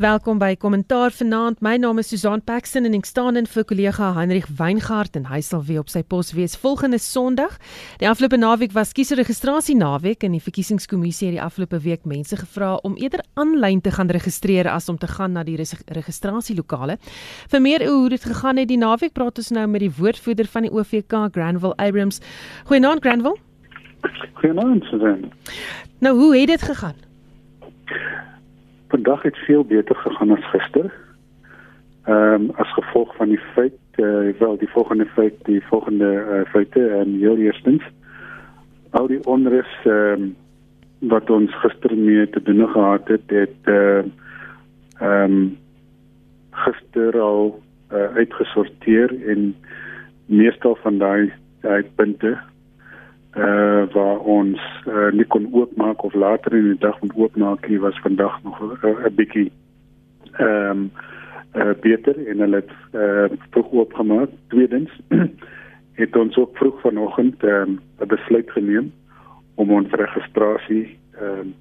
Welkom by Kommentaar vanaand. My naam is Susan Paxton en ek staan in vir kollega Heinrich Weingart en hy sal weer op sy pos wees volgende Sondag. Die afgelope naweek was kiesregistrasie naweek en die verkiesingskommissie het die afgelope week mense gevra om eerder aanlyn te gaan registreer as om te gaan na die registrasielokale. Vir meer oor hoe dit gegaan het die naweek, praat ons nou met die woordvoerder van die OVK, Granville Abrams. Goeienaand Granville. Goeienaand Susan. Nou, hoe het dit gegaan? Vandag het veel beter gegaan as gister. Ehm um, as gevolg van die feit eh uh, wel die volgende feit die volgende uh, feite en um, eerstens al die onrus ehm um, wat ons gister mee te doen gehad het het ehm uh, um, gister al uh, uitgesorteer en meestal van daai daai punte uh waar ons uh, nie kon oopmaak of later in die dag moet oopmaak nie was vandag nog 'n uh, bietjie ehm um, uh, beter en hulle het uh, vroeg oopgemaak. Tweedens het ons ook vroeg vanoggend ehm, 'n um, besluit geneem om ons registrasie ehm um,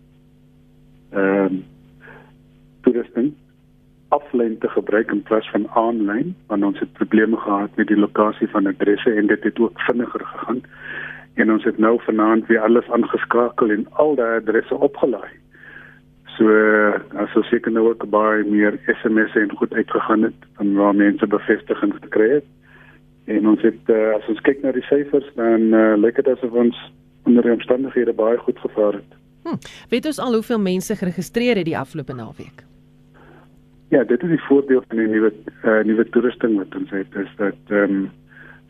ehm um, toerusting aflyn te gebruik in plaas van aanlyn want ons het probleme gehad met die lokasie van adresse en dit het ook vinniger gegaan en ons het nou vanaand weer alles aangeskakel en al daai adresse opgelaai. So as ons seker nou ook baie meer SMS'e en goed uitgegaan het van waar mense bevestiging gekry het. En ons het uh, as ons kyk na die syfers dan uh, lyk dit asof ons onder die omstandighede baie goed gevaar het. Hm. Weet ons al hoeveel mense geregistreer het die afgelope naweek? Ja, dit is die voordeel van die nuwe uh, nuwe toerusting wat ons het is dat ehm um,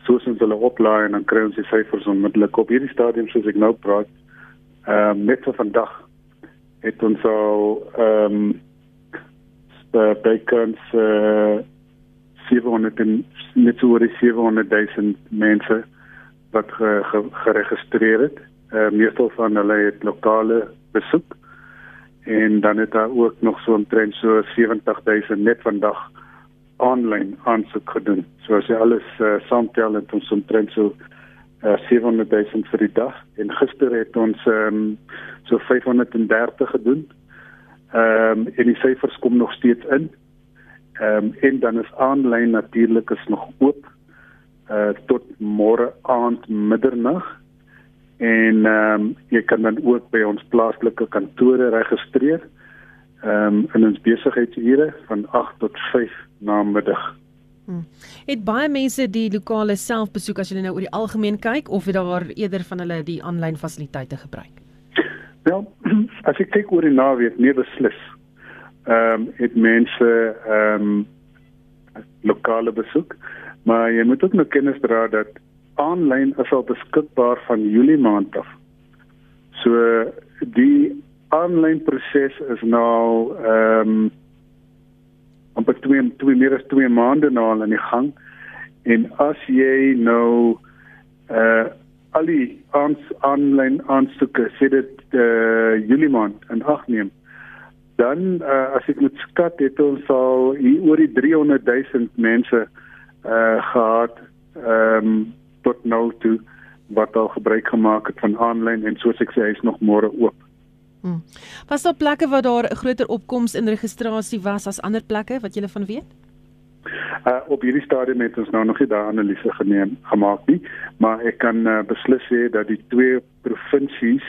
soos ons hulle oplaai en dan kry ons die syfers onmiddellik op hierdie stadium soos ek nou praat. Ehm um, net so vandag het ons al ehm um, bykans uh, 700 en net so oor die 700 000 mense wat ge, ge, geregistreer het. Uh, meestal van hulle het lokale besoek en dan het daar ook nog so 'n trend so 70 000 net vandag aanlyn aansoek gedoen. So as jy alles uh, saamtel het ons omtrent so uh, 700 000 vir die dag en gister het ons um, so 530 gedoen. Ehm um, en die syfers kom nog steeds in. Ehm um, en dan is aanlyn natuurlik is nog oop uh tot môre aand middernag. En ehm um, jy kan dan ook by ons plaaslike kantore registreer. Ehm um, in ons besigheidsure van 8 tot 5 namiddag. Hmm. Het baie mense die lokale self besoek as jy nou oor die algemeen kyk of het daar eerder van hulle die aanlyn fasiliteite gebruik? Wel, as ek kyk oor die naweek, nee beslis. Ehm um, het mense ehm um, lokale besoek, maar jy moet ook nou kennis dra dat aanlyn is al beskikbaar van Julie maand af. So die aanlyn proses is nou ehm um, amper twee twee meer as twee maande nou al aan die gang. En as jy nou uh al die aans aanlyn aansoeke sê dit uh Julie maand in ag neem, dan uh as ek moet skat het ons al hier oor die 300 000 mense uh gehad ehm um, tot nou toe wat al gebruik gemaak het van aanlyn en soos ek sê hy's nog môre oop. Hmm. Was daar plekke waar daar 'n groter opkoms in registrasie was as ander plekke wat jy van weet? Uh op hierdie stadium het ons nou nog nie daai analise geneem gemaak nie, maar ek kan uh, beslis sê dat die twee provinsies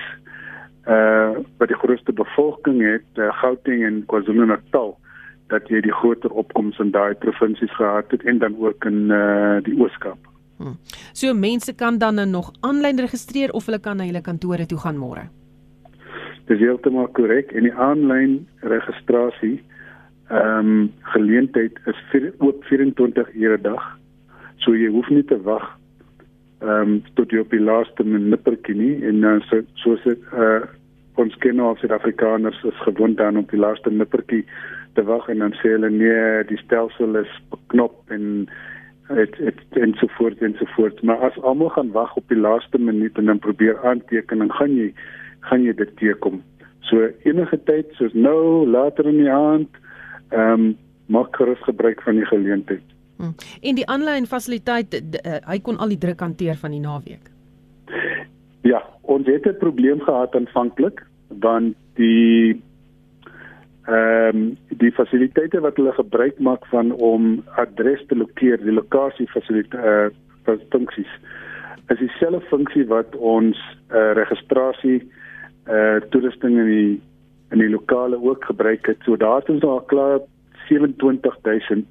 uh wat die grootste bevolking het, uh, Gauteng en KwaZulu-Natal, dat jy die groter opkoms in daai provinsies gehad het en dan ook in uh die Ooskaap. Hmm. So mense kan dan nou nog aanlyn registreer of hulle kan na hulle kantore toe gaan môre? Dis heeltemal korrek en die aanlyn registrasie ehm um, geleentheid is vir oop 24 ure 'n dag. So jy hoef nie te wag ehm um, tot jy op die laaste minutjie nie en uh, so soos dit uh ons ken nou as Suid-Afrikaners is gewoond aan op die laaste minutjie te wag en dan sê hulle nee, die stelsel is beknop en dit dit en so voort en so voort. Maar as almal gaan wag op die laaste minuut en dan probeer aanteken, dan gaan jy gaan jy dit teekom. So enige tyd soos nou later in die aand, ehm um, maak gerus gebruik van die geleentheid. Hmm. En die aanlyn fasiliteit uh, hy kon al die druk hanteer van die naweek. Ja, ons het 'n probleem gehad aanvanklik want die ehm um, die fasiliteite wat hulle gebruik maak van om adres te lokeer, die lokasie fasiliteite uh, funksies is dieselfde funksie wat ons uh, registrasie uh toerusting in die in die lokale ook gebruik het. So daar is al klaar 27000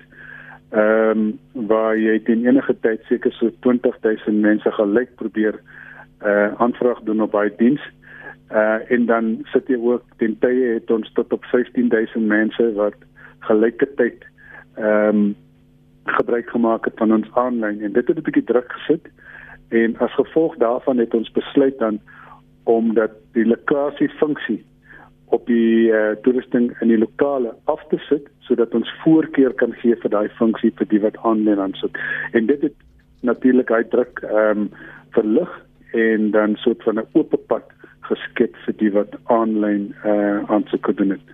ehm um, waar jy teen enige tyd seker so 20000 mense gelyk probeer uh aanvraag doen op daai diens. Uh en dan sit jy ook ten tye het ons tot op 15000 mense wat gelyketyd ehm um, gebruik gemaak het van ons aanlyn en dit het 'n bietjie druk gesit en as gevolg daarvan het ons besluit dan omdat die lokasie funksie op die uh, toerusting in die lokale af te sit sodat ons voorkeur kan gee vir daai funksie vir die wat aanlyn aansoek. En dit het natuurlik hy druk ehm um, verlig en dan soort van 'n oop pad geskep vir die wat aanlyn uh, eh, aansoek doen het.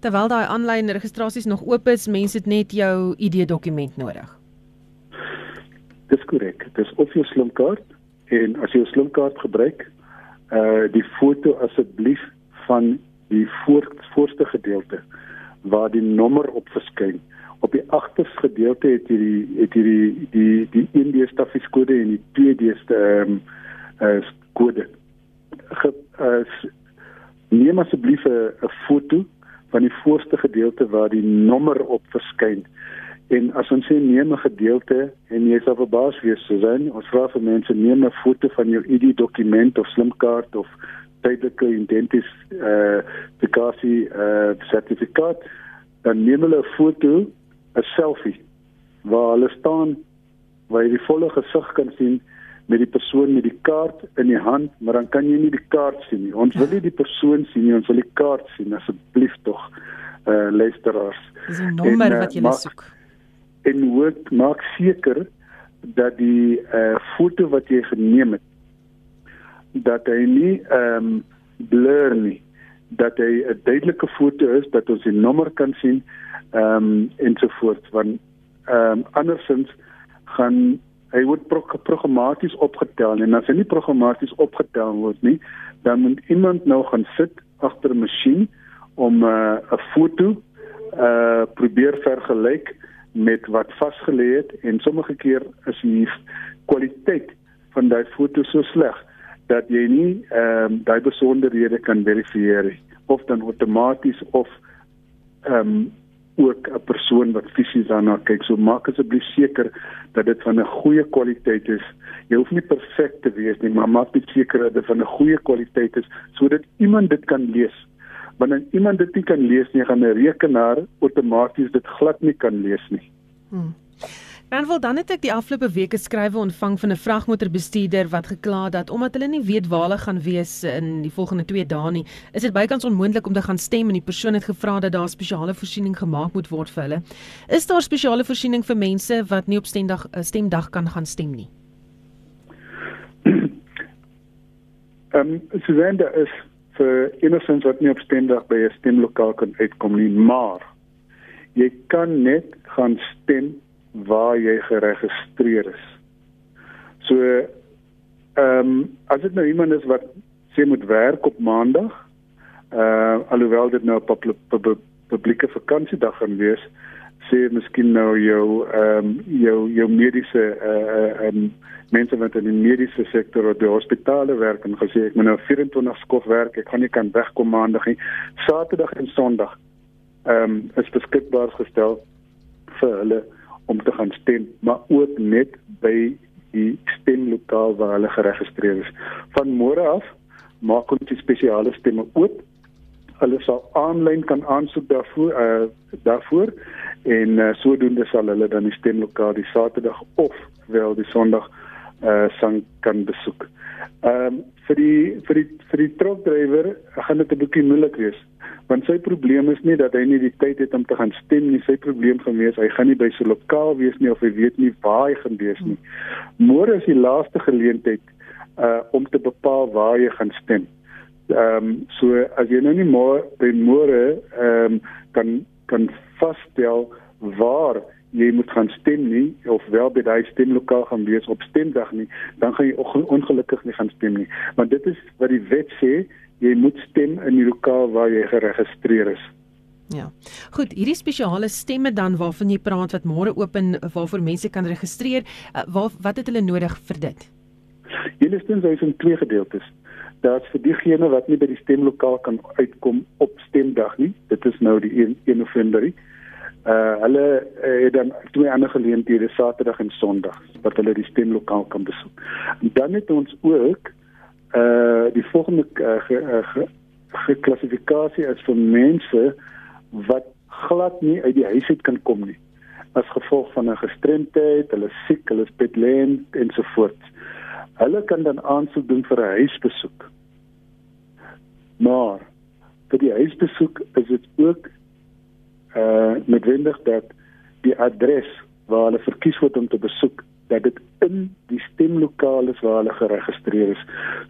Terwyl daai aanlyn registrasies nog oop is, mense het net jou ID-dokument nodig. Dis korrek. Dis of jou slimkaart en as jy jou slimkaart gebruik, uh die foto asseblief van die voor, voorste gedeelte waar die nommer op verskyn. Op die agterste gedeelte het jy die het jy die die die Indie staffies kode en die PD se ehm uh, kode. Ge, uh, neem asseblief 'n foto van die voorste gedeelte waar die nommer op verskyn. En as ons sê neem 'n gedeelte en jy sal verbaas wees, Susan, ons vra vir mense neem 'n foto van jou ID dokument of slimkaart of tydelike identities eh uh, vakasie eh uh, sertifikaat dan neem hulle 'n foto, 'n selfie waar hulle staan waar jy die volle gesig kan sien met die persoon met die kaart in die hand, maar dan kan jy nie die kaart sien nie. Ons wil nie die persoon sien nie, ons wil die kaart sien asseblief tog eh uh, luisteraars. Dis 'n nommer en, uh, wat jy soek. En moet maak seker dat die uh, foto wat jy geneem het dat hy nie ehm um, blur nie. Dat hy 'n duidelike foto is dat ons die nommer kan sien ehm um, ensovoorts want ehm um, andersins gaan hy word pro programmaties opgetel. En as hy nie programmaties opgetel word nie dan moet iemand nou gaan sit agter 'n masjien om eh, 'n uh, foto uh probeer vergelyk met wat vasgelê het en sommige keer is die kwaliteit van daai foto so sleg dat jy nie ehm um, daai besonderhede kan verifieer of dan outomaties of ehm um, ook 'n persoon wat fisies daarna kyk. So maak asseblief seker dat dit van 'n goeie kwaliteit is. Jy hoef nie perfek te wees nie, maar maak net seker dat dit van 'n goeie kwaliteit is sodat iemand dit kan lees. Wanneer iemand dit nie kan lees nie, gaan 'n rekenaar outomaties dit glad nie kan lees nie. Hmm. Ranwel dan het ek die afgelope weke skrywe ontvang van 'n vragmotorbestuurder wat gekla het dat omdat hulle nie weet waar hulle gaan wees in die volgende 2 dae nie, is dit bykans onmoontlik om te gaan stem en die persoon het gevra dat daar spesiale voorsiening gemaak moet word vir hulle. Is daar spesiale voorsiening vir mense wat nie op stemdag eh, stemdag kan gaan stem nie? Ehm um, Suzanne is vir innocent wat nie op stemdag by 'n stemlokaal kan uitkom nie, maar jy kan net gaan stem waar jy geregistreer is. So ehm um, as dit nou iemand is wat sê moet werk op maandag, uh alhoewel dit nou 'n pub pub publieke vakansiedag gaan wees, sê miskien nou jou ehm um, jou jou mediese uh um, mense wat in die mediese sektor of die hospitale werk en gesê ek moet nou 24 skof werk, ek gaan nie kan wegkom maandag nie. Saterdag en Sondag ehm um, is beskikbaar gestel vir hulle om te gaan stem, maar ook net by die stemlokaal waar hulle geregistreer is. Van môre af maak ons die spesiale stemme oop. Hulle sal aanlyn kan aansoek daarvoor uh daarvoor en uh, sodoende sal hulle dan die stemlokaal die Saterdag of wel die Sondag uh sang kan besoek. Ehm um, vir die vir die vir die trokdrywer gaan dit 'n bietjie moeilik wees want sy probleem is nie dat hy nie die tyd het om te gaan stem nie. Sy probleem gaan wees hy gaan nie by so lokaal wees nie of hy weet nie waar hy gaan wees nie. Môre is die laaste geleentheid uh om te bepaal waar jy gaan stem. Ehm um, so as jy nou nie môre by môre ehm um, kan kan vasstel waar jy moet gaan stem nie of wel by daai stemlokaal gaan wees op stemdag nie, dan gaan jy ongelukkig nie gaan stem nie. Want dit is wat die wet sê, jy moet stem in die lokaal waar jy geregistreer is. Ja. Goed, hierdie spesiale stemme dan waarvan jy praat wat môre open waarvoor mense kan registreer, uh, waar wat het hulle nodig vir dit? Julle stems is in twee gedeeltes. Daar's vir diegene wat nie by die stemlokaal kan uitkom op stemdag nie. Dit is nou die 1, 1 November. Uh hulle uh, het dan twee ander geleenthede Saterdag en Sondag wat hulle die stemlokaal kan besoek. En dan het ons ook uh die volgende uh, geklassifikasie ge, ge, is vir mense wat glad nie uit die huis uit kan kom nie as gevolg van 'n gestremdheid, hulle siek, hulle is bedlend ensovoorts. Hulle kan dan aansoek doen vir 'n huisbesoek. Maar vir die huisbesoek is dit ook uh noodwendig dat die adres waar hulle verkies word om te besoek dat dit in die stemlokaal is waar hulle geregistreer is.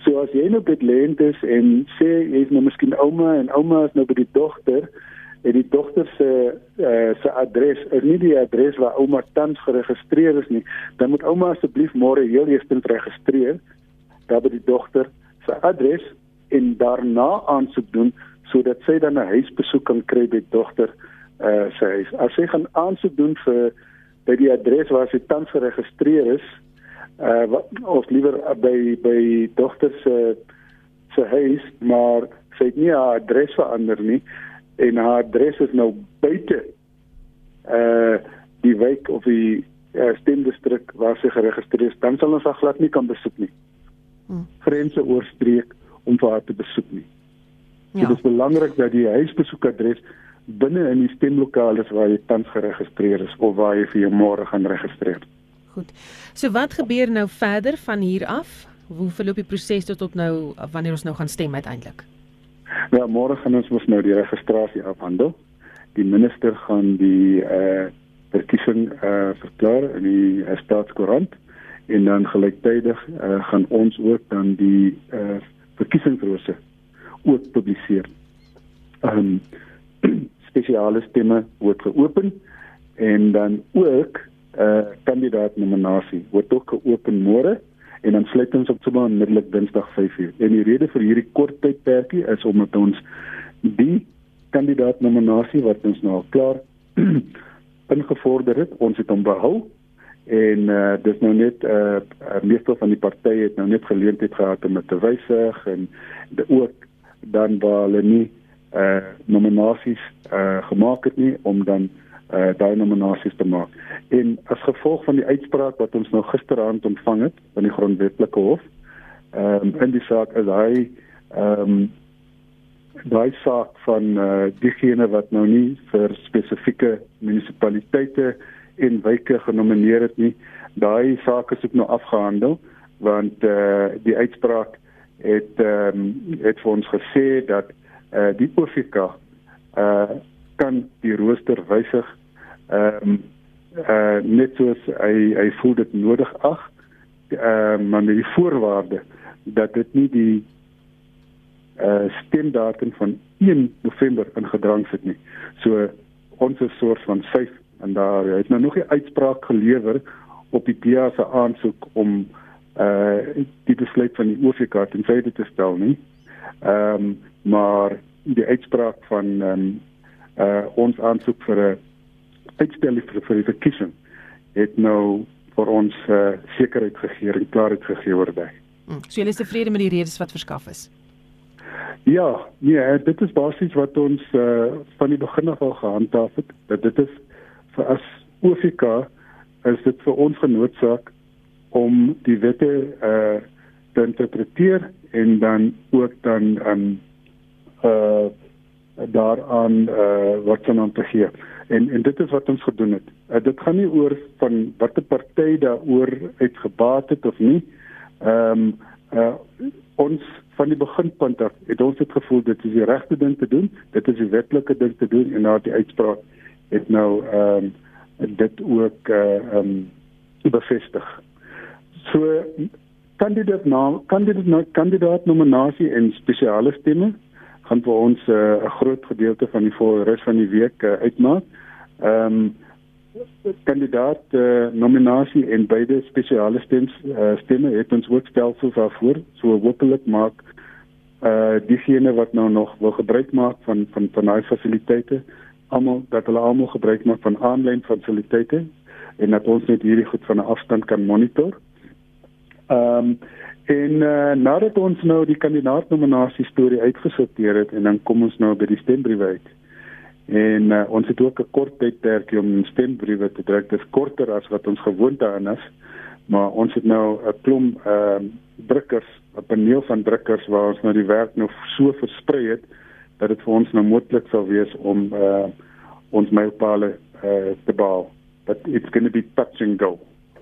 So as jy nou bedlend is en sê jy's nou miskien ouma en ouma is nou by die dogter en die dogter se uh, se adres is nie die adres waar ouma tans geregistreer is nie, dan moet ouma asseblief môre heel eers registreer daar by die dogter se adres en daarna aansoek doen sodat sy dan 'n huisbesoek kan kry by dogter uh, se huis. As sy gaan aansoek doen vir by die adres waar sy tans geregistreer is, uh wat, of liewer by by dogter se se huis, maar sy het nie haar adres verander nie en haar adres is nou buite uh die wijk of die uh, stemdistrik waar sy geregistreer is, dan sal ons haar glad nie kan besoek nie. Hmm. Grense oorstreek om vir haar te besoek nie. Ja. Dit is belangrik dat die huisbesoekadres binne in die stemlokaal is waar jy tans geregistreer is of waar jy vir jou môre gaan registreer. Goed. So wat gebeur nou verder van hier af? Hoe verloop die proses tot op nou wanneer ons nou gaan stem uiteindelik? Ja, môre gaan ons mos nou die registrasie afhandel. Die minister gaan die eh uh, verkiesing eh uh, verklaar in die uh, staatskoerant en dan gelyktydig uh, gaan ons ook dan die eh uh, verkiesingsrose ook publiseer. Ehm um, spesiale stemme word geopen en dan ook eh uh, kandidaatnominasie word ook geopen môre en dan sluit ons op sommer onmiddellik Dinsdag 5uur. En die rede vir hierdie kort tydperkie is omdat ons die kandidaat nominasie wat ons nou al klaar ingevorder het, ons het hom behou en uh, dis nou net uh, meeste van die partye het nou net geleentheid gehad om dit te wysig en de, ook dan waar hulle nie uh, nominasies uh, gemaak het nie om dan uh daai nominasies te maak. En as gevolg van die uitspraak wat ons nou gisteraand ontvang het van die grondwetlike hof, ehm um, in die saak is hy ehm um, daai saak van uh diegene wat nou nie vir spesifieke munisipaliteite en wyke genomineer het nie, daai saak is ook nou afgehandel want uh die uitspraak het ehm um, het vir ons gesê dat uh die OFK uh kan die rooster wysig ehm um, uh net soos hy hy voel dit nodig ag uh, maar met die voorwaarde dat dit nie die uh stemdatum van 1 November ingedrang sit nie. So ons is soort van vyf en daar het nou nog 'n uitspraak gelewer op die DA se aansoek om uh die besluit van die OVK ten syde te stel nie. Ehm um, maar die uitspraak van ehm um, uh ons aansoek vir 'n uitstel vir vir die verkiesing het nou vir ons uh sekerheid gegee en klaarheid gegee oor dit. Hmm. So julle is tevrede met die redes wat verskaf is? Ja, nee, dit is basies wat ons uh van die begin af al gehandhaaf het. Dat dit is vir as OFK is dit vir ons genootsaak om die wette uh te interpreteer en dan ook dan um uh daaraan uh wat kan gee. En en dit is wat ons gedoen het. Uh, dit gaan nie oor van watter party daaroor uitgebaat het of nie. Ehm um, uh ons van die beginpunt af het ons dit gevoel dit is die regte ding te doen. Dit is die wetlike ding te doen en na die uitspraak het nou ehm um, dit ook uh ehm um, bevestig. So kandidaat naam kandidaat kandidaat nominasie en spesiale stemme gaan vir ons eh, 'n uh, groot gedeelte van die res van die week uh, uitmaak. Ehm um, kandidaat uh, nominasie en beide spesiale stems uh, stemme het ons ook stelsels daarvoor so hopelik maak uh diegene wat nou nog wil gebruik maak van van van daai fasiliteite almal dat hulle almal gebruik maak van aanlyn fasiliteite en dat ons net hierdie goed van 'n afstand kan monitor. Ehm um, en uh, nadat ons nou die kandidaatnominasie storie uitgesorteer het en dan kom ons nou by die stembriewe uit. En uh, ons het ook 'n kort tydperkie om stembriewe te druk. Dit is korter as wat ons gewoond aan is. Maar ons het nou 'n klomp ehm uh, drukkers, 'n paneel van drukkers waar ons nou die werk nou so versprei het dat dit vir ons nou moontlik sal wees om uh, ons mylpale uh, te bou. But it's going to be touch and go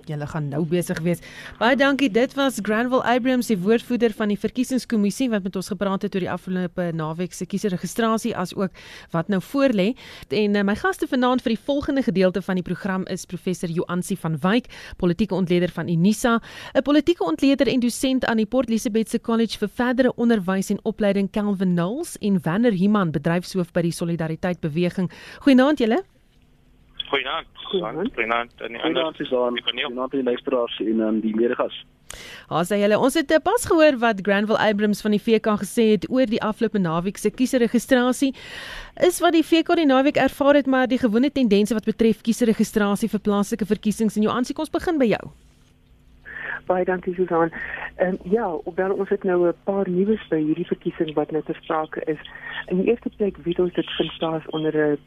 julle gaan nou besig wees. Baie dankie. Dit was Granville Abrams, die woordvoerder van die verkiesingskommissie wat met ons gepraat het oor die afgelope naweek se kiesregistrasie as ook wat nou voorlê. En uh, my gaste vanaand vir die volgende gedeelte van die program is professor Joansi van Wyk, politieke ontleder van Unisa, 'n politieke ontleder en dosent aan die Port Elizabeth se College vir verdere onderwys en opleiding Calvin Knowles en Wanner Himan, bedryfshoof by die Solidariteit Beweging. Goeienaand julle. Goeienaand. Goeienaand. Goeienaand is aan. Goeienaand aan die luisteraars en aan die medegas. Ons sê julle, ons het eh, pas gehoor wat Granville Abrams van die VK gesê het oor die afgelope naweek se kiesregistrasie. Is wat die VK die naweek ervaar het maar die gewone tendense wat betref kiesregistrasie vir plaaslike verkiesings jou aansien ons begin by jou. Baie dankie Susan. Ehm um, ja, hoewel ons het nou 'n paar nuus by hierdie verkiesing wat nou ter sprake is. In die eerste plek weet ons dit vind plaas onder 'n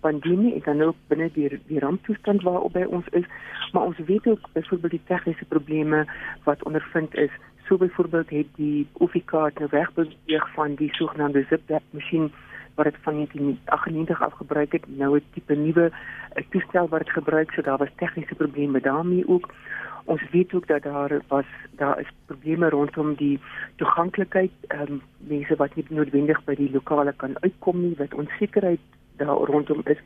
pandemie en dan ook binne die die ramptoestand waarop by ons is, maar ons weet ook byvoorbeeld die tegniese probleme wat ondervind is. So byvoorbeeld het die UFK nou wegbeweeg van die sogenaamde zip-lap masjien wat dit van 1998 af gebruik het, nou 'n tipe nuwe eh, toestel wat dit gebruik, so daar was tegniese probleme daarmee ook. Ons weet ook dat daar was daar is probleme rondom die toeganklikheid, ehm um, mense wat nie noodwendig by die lokale kan uitkom nie, wat onsekerheid daar rondom is.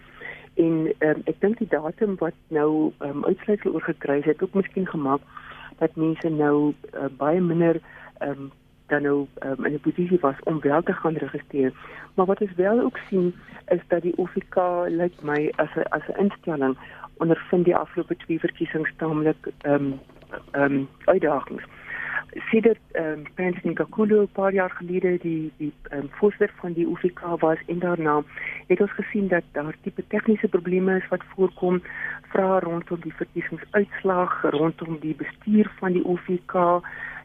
En um, ek dink die datum wat nou um, uitsluitsel oor gekry is, het ook miskien gemaak dat mense nou uh, baie minder um, dan nou um, in 'n posisie was om wel te gaan registreer. Maar wat ons wel ook sien is dat die OFK lyk my as 'n as 'n instelling ondervind die afgelope twee verkiesings taamlik ehm um, ehm um, uitdagings sedert ehm um, Prince Nkakulu 'n paar jaar gelede die die ehm um, voorsitter van die UFK was en daarna het ons gesien dat daar tipe tegniese probleme is wat voorkom vra rondom die verkiesingsuitslag rondom die bestuur van die UFK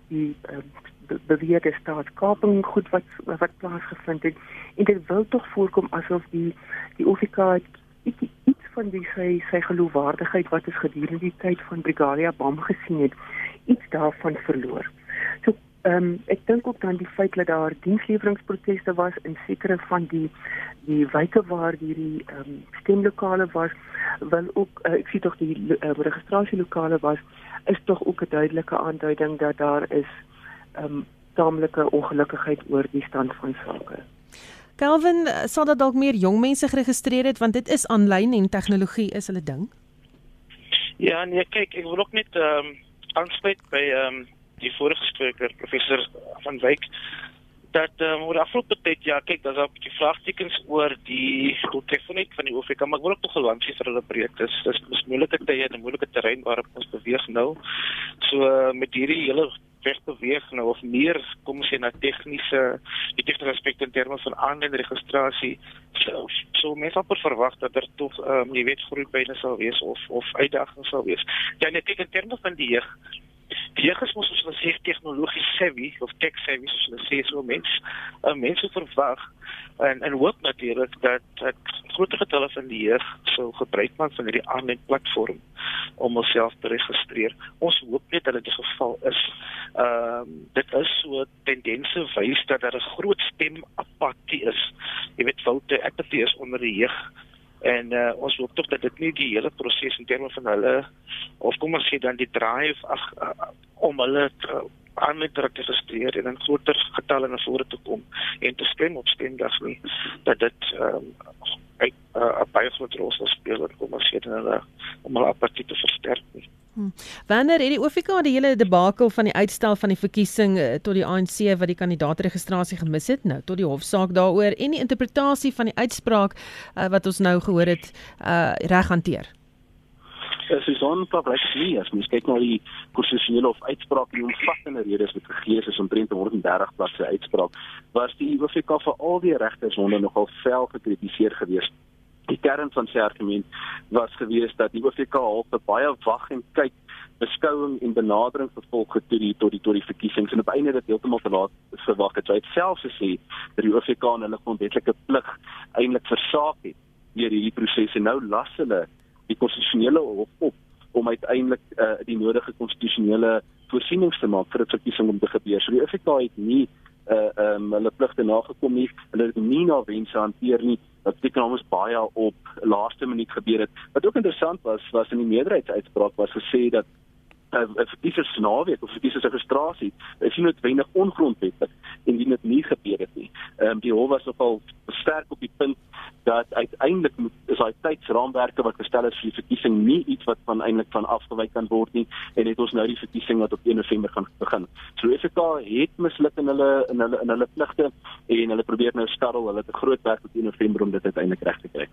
die um, beweerde staatskaping goed wat wat plaasgevind het en dit wil tog voorkom asof die die UFK iets iets van die sy sy geloofwaardigheid wat is gedurende die tyd van Brigadia Bam gesien het iets daarvan verloor. So ehm um, ek dink ook dan die feit dat daar diensleweringproteste was in sekere van die die wyke waar hierdie ehm um, stemlokale was, wel ook uh, ek sien tog die uh, registrasielokale was, is tog ook 'n duidelike aanduiding dat daar is ehm um, taamlike ongelukkigheid oor die stand van sake. Calvin, sal dat dalk meer jong mense geregistreer het want dit is aanlyn en tegnologie is hulle ding? Ja, nee, kyk, ek wil ook net ehm um, aansluit by ehm um, die vorige spreker professor van Wyk dat um, oor afgelope tyd ja kyk daar's 'n bietjie vraagtekens oor die telefonie van die OFK maar ek wil ook nog gelansie vir hulle breek. Dis dis dis moeilike tye en 'n moeilike terrein waarop ons beweeg nou. So uh, met hierdie hele weg beweeg nou of meer kom ons sê na tegniese die tegniese aspekte in terme van aanlyn registrasie so so mense op verwag dat er tog um, jy weet groei byne sal wees of of uitdagings sal wees. Ja net in terme van die jeug die jeug is mos soos hulle sê tegnologies savvy of tech savvy soos hulle sê so mens uh, mense verwag en en hoop natuurlik dat dat groter getalle van die jeug sou gebruik maak van hierdie aanlyn platform om homself te registreer. Ons hoop net dat dit die geval is. Ehm um, dit is so tendense wys dat daar 'n groot stem apatie is. Jy weet foute apatie is onder die jeug en uh, ons hoop tog dat dit nie die hele proses in terme van hulle of kom ons sê dan die drive ag uh, om hulle uh, aan met te registreer en in groter getalle na vore te kom en te stem op stemdag nie dat dit ehm um, 'n uh, baie groot rol sal speel in kom ons sê dan hulle om hulle apatie te versterk nie. Hmm. Wanneer het die OFK die hele debakel van die uitstel van die verkiesing uh, tot die ANC wat die kandidaatregistrasie gemis het nou tot die hofsaak daaroor en die interpretasie van die uitspraak uh, wat ons nou gehoor het uh, reg hanteer? So son publiek nie as mens kyk na die konstitusionele of uitspraak die omvattende redes wat gegee is omtrent 130 bladsy uitspraak was die OFK vir al die regters onder nogal vel gekritiseer geweest Die kern van sy argument was gewees dat die OVK half 'n baie wag en kyk beskouing en benadering vervolg het tot die tot die tot die verkiesings en op einde dit heeltemal te laat verwag het. Sy het self gesê dat die OVK en hulle grondwetlike plig eintlik versaak het deur hierdie proses en nou las hulle die konstitusionele hof op om uiteindelik uh, die nodige konstitusionele voorsienings te maak vir 'n verkiesing om te gebeur. So die OVK het nie uh um hulle pligte nagekom nie. Hulle het nie na wense hanteer nie. Wat beteken ons baie op laaste minuut gebeur het. Wat ook interessant was, was in die meerderheidsuitspraak was gesê dat 'n uh, verkiesers naweek of verkiesers registrasie is nie noodwendig ongrondwettig en dit het nie gebeur het nie. Ehm um, die hof was nogal sterk op die punt dat uiteindelik is daai tydsraamwerke wat gestel is vir die verkiesing nie iets wat van eintlik van afgewyk kan word nie en het ons nou die verkiesing wat op 1 November gaan begin. FK het misluk in hulle in hulle in hulle pligte en hulle probeer nou skarrel hulle het 'n groot werk op 1 November om dit uiteindelik reg te kry.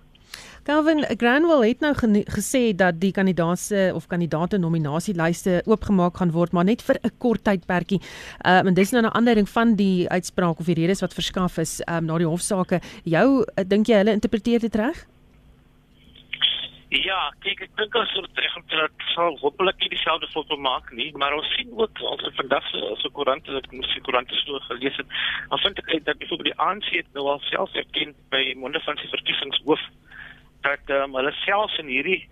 Calvin Granwell het nou gesê dat die kandidaate of kandidaate nominasielyste oopgemaak gaan word maar net vir 'n kort tydperkie. Ehm um, en dis nou 'n aandering van die uitspraak of die redes wat verskaf is ehm um, na die hofsaake. Jou dink jy hulle interpreteer dit reg? Ja, kyk ek dink ons reg om dit sal hopelik nie dieselfde foto maak nie, maar ons sien ook ons het vandag se so koerante ek moes die koerante so gelees het. Ons vind ek dat byvoorbeeld die ANC het nou al self erken by monde van sy verkiesingshoof dat um, hulle selfs in hierdie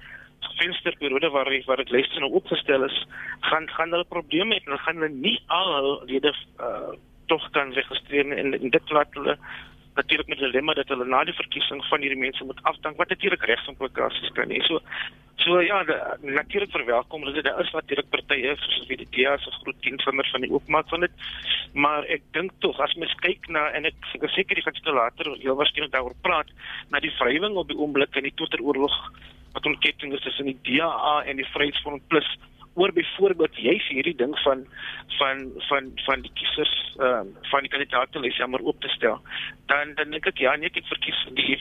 vensterperiode waar waar dit lyste nou opgestel is, gaan gaan hulle probleme hê en hulle gaan hulle nie al hulle lede uh, tog kan registreer en, en dit laat hulle natuurlik met dilemma dat hulle na die verkiesing van hierdie mense moet afdank wat natuurlik regsimplikasies kan hê. So so ja, natuurlik verwelkom hulle. Daar is natuurlik partye soos wie die DA se groot teenvinder van die oopmaak van dit. Maar ek dink tog as mens kyk na en ek seker die gaan later heel waarskynlik daaroor praat na die vrywing op die oomblik in die Twitteroorlog wat ontketting is tussen die DA en die Vryheidsfront Plus oor byvoorbeeld jy's hierdie ding van van van van die kiesers ehm uh, van die kandidaate lys jammer oop te stel dan dan dink ek ja nee ek verkies die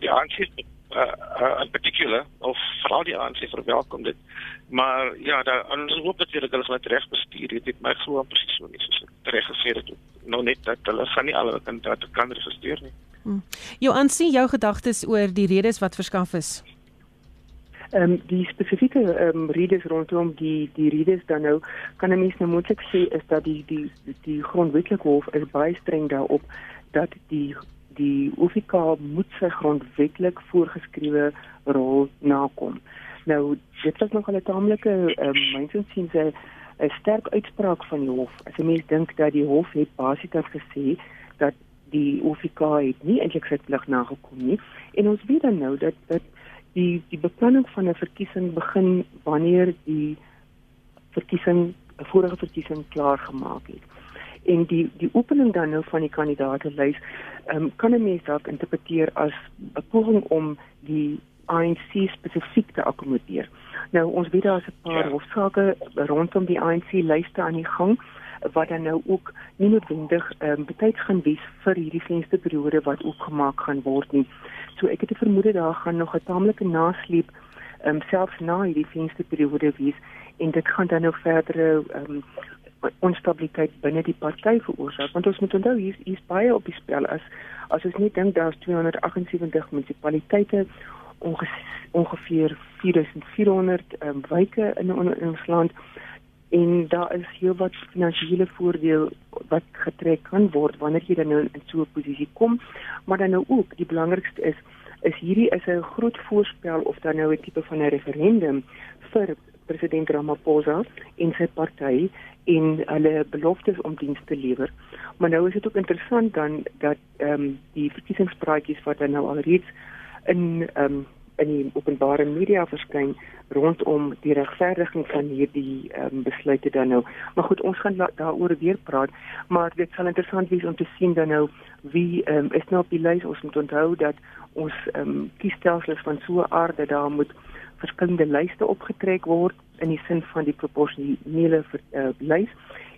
die ANC uh, uh, in particular of veral die ANC verwelkom dit maar ja daar ons hoop dat hulle hulle gaan reg bestuur dit maar so presies so nie so reg gesê dit nou net dat hulle gaan nie alle kandidaate kan registreer nie hmm. jou aansien jou gedagtes oor die redes wat verskaf is Ehm um, die spesifieke ehm um, redes rondom die die redes dan nou kan 'n mens nou moontlik sê is dat die die die grondwetlike hof is baie streng daarop dat die die OFK moet sy grondwetlik voorgeskrewe rol nakom. Nou dit was nog 'n taamlike ehm um, mynsins sien sy 'n sterk uitspraak van die hof. As 'n mens dink dat die hof het basies gesê dat die OFK het nie eintlik sy plig nagekom nie en ons weet dan nou dat dat die die beplanning van 'n verkiesing begin wanneer die verkiesing 'n vorige verkiesing klaar gemaak het. En die die opening dan nou van die kandidaatelys, ehm um, kan 'n mens dalk interpreteer as 'n poging om die ANC spesifiek te akkommodeer. Nou ons weet daar is 'n paar ja. hofsaake rondom die ANC lyste aan die gang wat dan nou ook nie noodwendig ehm um, betyds gaan wees vir hierdie vensterperiode wat ook gemaak gaan word nie. So ek het 'n vermoede daar gaan nog 'n taamlike nasleep ehm um, selfs na hierdie vensterperiode wees en dit gaan dan nou verdere ehm um, onstabiliteit binne die party veroorsaak want ons moet onthou hier is baie op die spel as as ons net dink daar's 278 munisipaliteite ongeveer 4400 ehm um, wyke in, in, in ons land en daar is heel wat finansiële voordeel wat getrek kan word wanneer jy dan nou in so 'n posisie kom. Maar dan nou ook die belangrikste is is hierdie is 'n groot voorspel of dan nou 'n tipe van 'n referendum vir president Ramaphosa en sy party en hulle beloftes om diens te lewer. Maar nou is dit ook interessant dan dat ehm um, die verkiesingspraatjies wat dan nou alreeds in ehm um, in die openbare media verskyn rondom die regverdiging van hierdie um, besluite dan nou. Maar goed, ons gaan daaroor weer praat, maar dit sal interessant wees om te sien dan nou wie um, is nou op die lys. Ons moet onthou dat ons um, kiesstelsels van so 'n aard dat daar moet verskillende lyste opgetrek word in die sin van die proporsionele uh, lys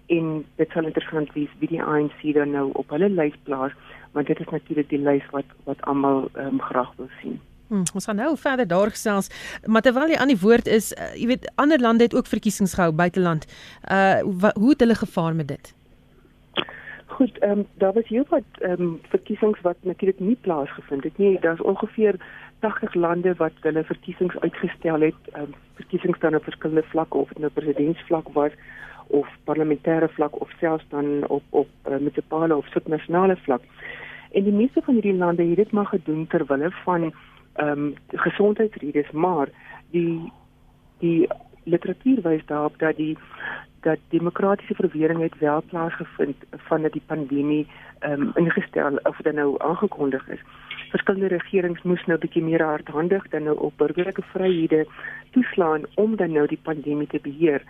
en dit sal interessant wees wie die ANC dan nou op hulle lys plaas want dit is natuurlik die lys wat wat almal um, graag wil sien. Hmm, ons gaan nou verder daar gesels. Maar terwyl jy aan die woord is, uh, jy weet ander lande het ook verkiesings gehou buiteland. Uh hoe het hulle gevaar met dit? Goed, ehm um, daar was hier wat ehm um, verkiesings wat natuurlik nie plaasgevind het nie. Daar's ongeveer 80 lande wat hulle verkiesings uitgestel het, um, verkiesings dan op verskillende vlakke of dit nou presidentsvlak was of parlementêre vlak of selfs dan op op uh, munisipale of subnasionale vlak. En die meeste van hierdie lande het dit maar gedoen ter wille van ehm um, gesondheidsredes, maar die die literatuur wys daarop dat die dat demokratiese verwering het wel plaasgevind vandat die pandemie ehm um, ingestel of dit nou aangekondig is. Verskillende regerings moes nou bietjie meer hardhandig dan nou op burgerlike vryhede toeslaan om dan nou die pandemie te beheer.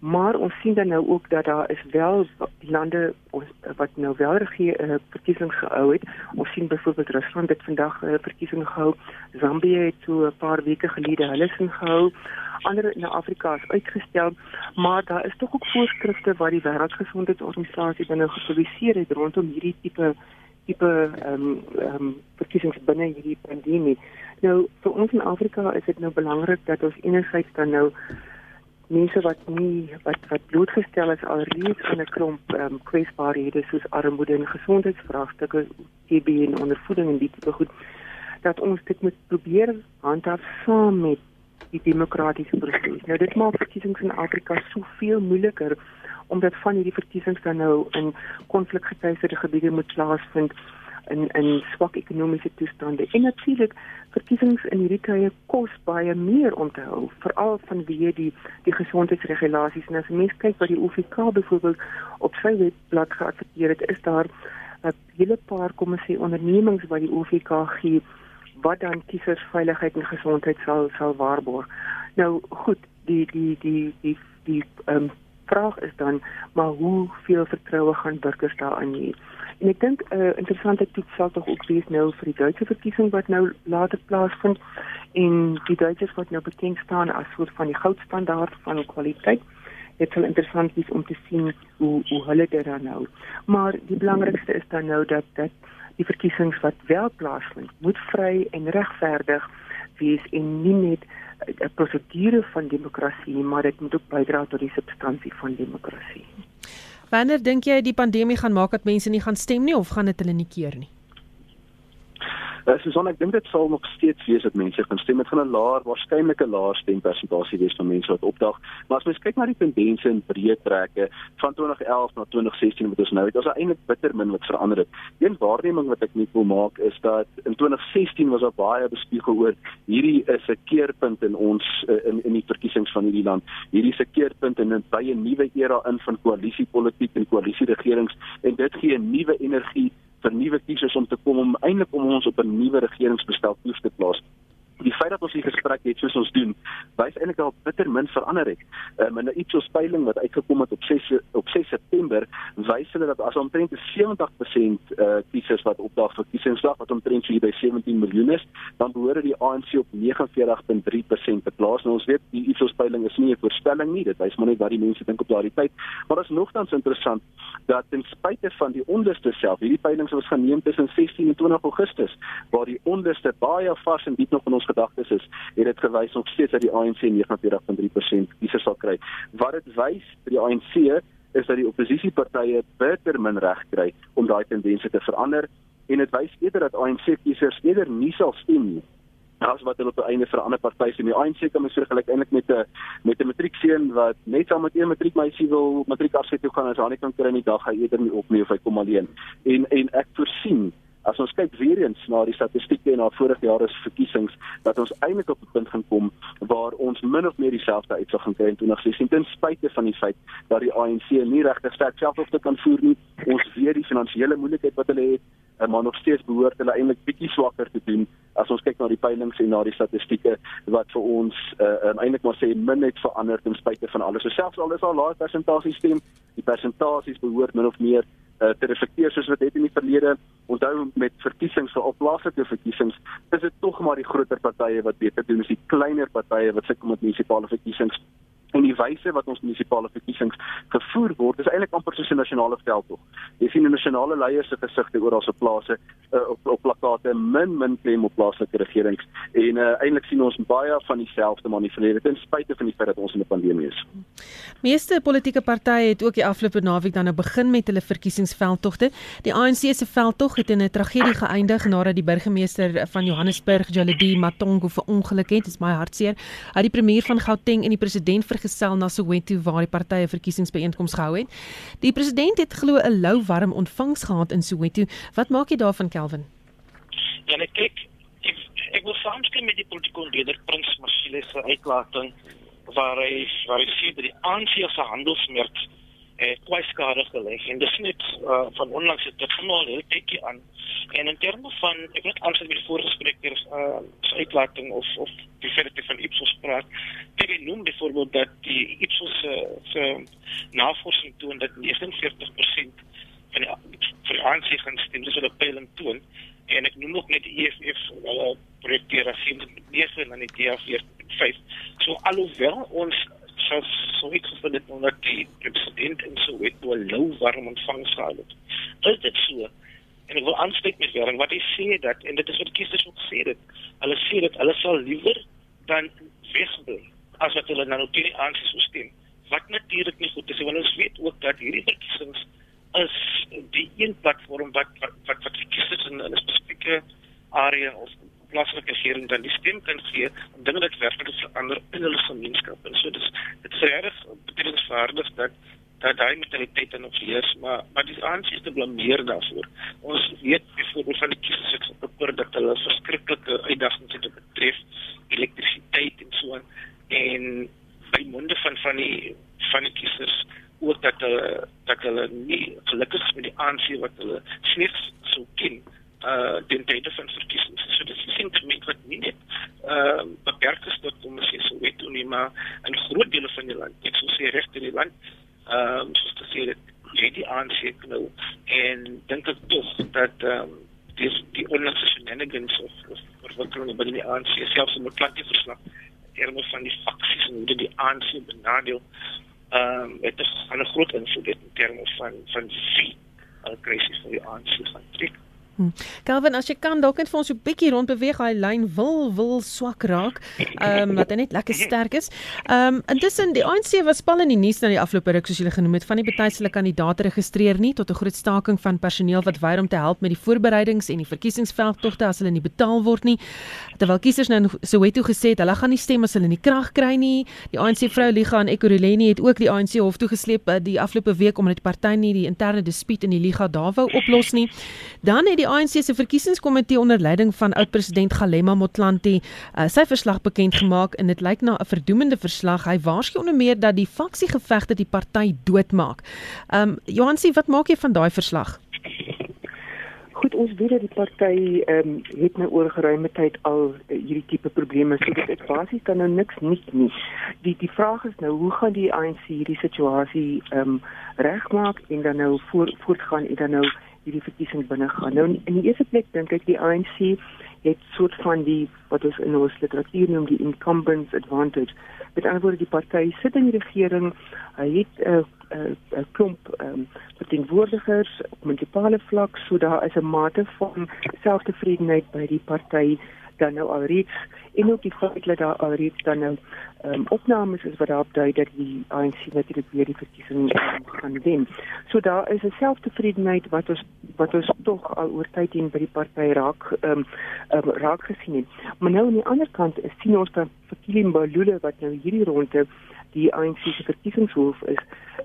Maar ons sien dan nou ook dat daar is wel lande wat nou wel regeer uh, verkiesings gehou het. Ons sien byvoorbeeld Rusland het vandag 'n uh, verkiesing gehou. Zambië het so 'n paar weke gelede hulle sin gehou. Ander in Afrika is uitgestel, maar daar is tog ook voorskrifte wat die Wêreldgesondheidsorganisasie dan nou gepubliseer het rondom hierdie tipe tipe ehm um, ehm um, verkiesings binne hierdie pandemie. Nou vir ons in Afrika is dit nou belangrik dat ons enigiets dan nou mense wat nie wat wat blootgestel is alreeds aan 'n klomp ehm um, kwesbaarhede soos armoede en gesondheidsvraagstukke, TB en ondervoeding en dit tipe goed dat ons dit moet probeer handhaaf saam met die demokratiese proses. Nou dit maak verkiesings in Afrika soveel moeiliker omdat van hierdie verkiesings dan nou in konflikgetuieerde gebiede moet plaasvind in in swak ekonomiese toestande. En natuurlik verkiesings in hierdie tye kos baie meer om te hou, veral vanweë die die gesondheidsregulasies. En as mens kyk wat die OVK byvoorbeeld op sy webblad geadverteer het, is daar 'n hele paar kom ons sê ondernemings wat die OVK gee wat dan kiesersveiligheid en gesondheid sal sal waarborg. Nou goed, die die die die die ehm um, vraag is dan maar hoeveel vertroue gaan burgers daarin hê? En ek dink 'n uh, interessante toets sal tog ook wees nou vir die Duitse verkiesing wat nou later plaasvind en die Duitsers wat nou bekend staan as soort van die goudstandaard van kwaliteit. Dit sal interessant wees om te sien hoe hoe hulle dit dan nou. Maar die belangrikste is dan nou dat dat die verkiesings wat wel plaasvind, moet vry en regverdig wees en nie net 'n prosedure van demokrasie, maar dit moet ook bydra tot die substansie van demokrasie. Wanneer dink jy die pandemie gaan maak dat mense nie gaan stem nie of gaan dit hulle nie keer nie? Uh, Susan, ek dink dit sal nog steeds wees dat mense gaan stem. Dit gaan 'n laer, waarskynlik 'n laer stempersentasie wees van mense wat opdag. Maar as mens kyk na die tendense in breë trekke van 2011 na 2016 wat ons nou het, is daar eintlik bitter min wat verander het. Een waarneming wat ek net wil maak is dat in 2016 was daar baie bespiegel oor hierdie is 'n keerpunt in ons uh, in in die verkiesings van hierdie land. Hierdie is 'n keerpunt in 'n baie nuwe era in van koalisiepolitiek en koalisieregerings en dit gee 'n nuwe energie vir nuwe kiesers om te kom om eintlik om ons op 'n nuwe regeringsbestel te plaas die feit dat ons hier gesprek het soos ons doen, wys eintlik al bitter min verander het. Um, in 'n Ipsos peiling wat uitgekom het op 6 op 6 September, wys hulle dat as omtrent 70% uh kiesers wat opdaag vir kiesingsdag wat omtrent so hier by 17 miljoen is, dan behoort die ANC op 49.3% te plaas. Nou ons weet die Ipsos peiling is nie 'n voorspelling nie, dit wys maar net wat die mense dink op daardie tyd. Maar dit is nogtans interessant dat ten spyte van die onderste self, hierdie peilings was geneem tussen 16 en 20 Augustus, waar die onderste baie vars en diep nog in ons gedagtes is, het dit gewys nog steeds dat die ANC 49.3% kiesers sal kry. Wat dit wys vir die ANC is dat die oppositiepartye bitter min reg kry om daai tendense te verander en dit wys eerder dat ANC kiesers eerder nie sal stem nie as wat hulle op die einde vir 'n ander party sien. Die ANC kan mens vergelyk eintlik met 'n met 'n matriekseun wat net saam met een matriekmeisie wil matriek afskeid toe gaan as hy nie kan kry in die dag hy eerder nie op nie of hy kom alleen. En en ek voorsien As ons kyk weer eens na die statistieke en na vorige jare se verkiesings, dat ons eintlik op 'n punt gaan kom waar ons min of meer dieselfde uitslag gaan kry in 2016 ten spyte van die feit dat die ANC nie regtig sterk selfhofte kan voer nie. Ons weet die finansiële moeilikheid wat hulle het, eh, maar nog steeds behoort hulle eintlik bietjie swakker te doen as ons kyk na die peilings en na die statistieke wat vir ons uh, eintlik maar sê min het verander ten spyte van alles. So selfs al is daar lae persentasie stem, die persentasies behoort min of meer uh, te reflekteer soos wat dit in die verlede onthou met verkiesings vir plaaslike verkiesings is dit tog maar die groter partye wat beter doen as die kleiner partye wat sukkel met munisipale verkiesings en die wyse wat ons munisipale verkiesings gevoer word is eintlik amper soos 'n nasionale veldtog. Jy sien 'n nasionale leier se gesigte oral op plase uh, op op plakate min min klem op plaaslike regerings en uh, eintlik sien ons baie van dieselfde manifesteer ten spyte van die feit dat ons in 'n pandemie is. Meeste politieke partye het ook die afgelope naweek dan nou begin met hulle verkiesingsveldtogte. Die ANC se veldtog het in 'n tragedie geëindig nadat die burgemeester van Johannesburg, Jaledi Matongo, verongeluk het. Dit is my hartseer. Hy die premier van Gauteng en die president vergesel na Soweto waar die partye verkiesingsbeeenkomste gehou het. Die president het glo 'n lou warm ontvangs gehad in Soweto. Wat maak jy daarvan, Kelvin? Ja, net kyk, ek ek wil saamstem met die politieke leier Prins Marcellus se uitlating waar hy waar hy sê dat die ANC se handelsmerk eh kwai skade gelê en dis net uh, van onlangs het dit genoeg heel tydjie aan. En in terme van ek weet anders met die vorige sprekers uh uitlating of of die feit van Ipsos praat. Kyk ek noem byvoorbeeld dat die Ipsos se uh, se navorsing toon dat 49% van die vir die ANC gaan stem. Dis wat die peiling toon en ek noem nog net die EFF hulle projekteer as 9 en dan die DA 4.5 so alhoewel ons so so gevind het omdat die president en so het wel lou warm ontvangs gehad het. Is dit so? En ek wil aanspreek met Wering wat hy sê dat en dit is wat kiesers ook sê dit. Hulle sê dit hulle sal liewer dan wegbly as wat hulle nou teen die ANC-stelsel. Wat natuurlik nie goed is want ons weet ook dat hierdie verkiesings is die een platform wat wat wat, wat kiesers in 'n spesifieke area of plaaslike regering dan die stem kan gee om dinge wat werklik verander in hulle gemeenskap. En so dis dit is regtig betekeniswaardig dat dat daai mentaliteit nog heers, maar maar dis aansies te blameer daarvoor. Ons weet byvoorbeeld van die kiesers het geprobeer dat hulle verskriklike uitdagings het betref elektrisiteit en so aan en by monde van van die van die kiesers ook dat hulle dat hulle nie gelukkig is met die aansien wat hulle slegs so ken uh den tyd van verkiesings. So dit is sentiment wat nie net uh beperk is tot om sê so weet nie maar in groot dele van die land. Ek sou sê reg in die land. Ehm um, te sê dit jy die aansien nou en dink ek tog dat ehm um, dis die onlangse shenanigans of, of verwikkelinge binne die ANC selfs in die klantie verslag terme van die faksies en hoe die ANC benadeel ehm um, dit is 'n groot invloed in terme van van wie 'n krisis vir die ANC gaan trek. Hm. Calvin, as jy kan dalk net vir ons so 'n bietjie rond beweeg, hy lyn wil wil swak raak. Ehm um, wat net lekker sterk is. Ehm um, intussen die ANC was spal in die nuus na die afgelope ruk soos julle genoem het van die betuiselike kandidaate registreer nie tot 'n groot staking van personeel wat weier om te help met die voorbereidings en die verkiesingsveldtogte as hulle nie betaal word nie. Terwyl kiesers nou gesê het hulle gaan nie stem as hulle nie krag kry nie. Die ANC vrou Liga en Ekurhuleni het ook die ANC hof toe gesleep eh, die afgelope week omdat die party nie die interne dispuut in die Liga daar wou oplos nie. Dan het die ANC se verkiesingskomitee onder leiding van oud-president Galema Motlanthe uh, sy verslag bekend gemaak en dit lyk na 'n verdoemende verslag. Hy waarsku onder meer dat die faksiegevegte die party doodmaak. Ehm um, Johansie, wat maak jy van daai verslag? Goed, ons weet dat die party ehm um, het nou oor geruime tyd al uh, hierdie tipe probleme, so dit is basies kan nou niks nuut nie. Die die vraag is nou, hoe gaan die ANC hierdie situasie ehm um, regmaak en dan nou voort, voortgaan en dan nou hierdie verkiesing binne gaan. Nou in die eerste plek dink ek die ANC het soort van die wat ons in ons literatuur noem die incumbents advantage. Met ander woorde die party sit in die regering, hy het 'n uh, 'n uh, klomp um, verteenwoordigers op munisipale vlak, so daar is 'n mate van selftevredenheid by die party dan nou alreeds en ook die feit dat daar alreeds dan nou um, opnames is wat daarop dui dat die ANC natuurlik weer die verkiesing um, gaan wen. So daar is 'n selftevredenheid wat ons wat ons tog al oor tyd heen by die party raak um, um, raak gesien het. Maar nou aan die ander kant is sien ons dan vir Kilimbalule wat nou hierdie ronde die ANC se verkiesingshoof is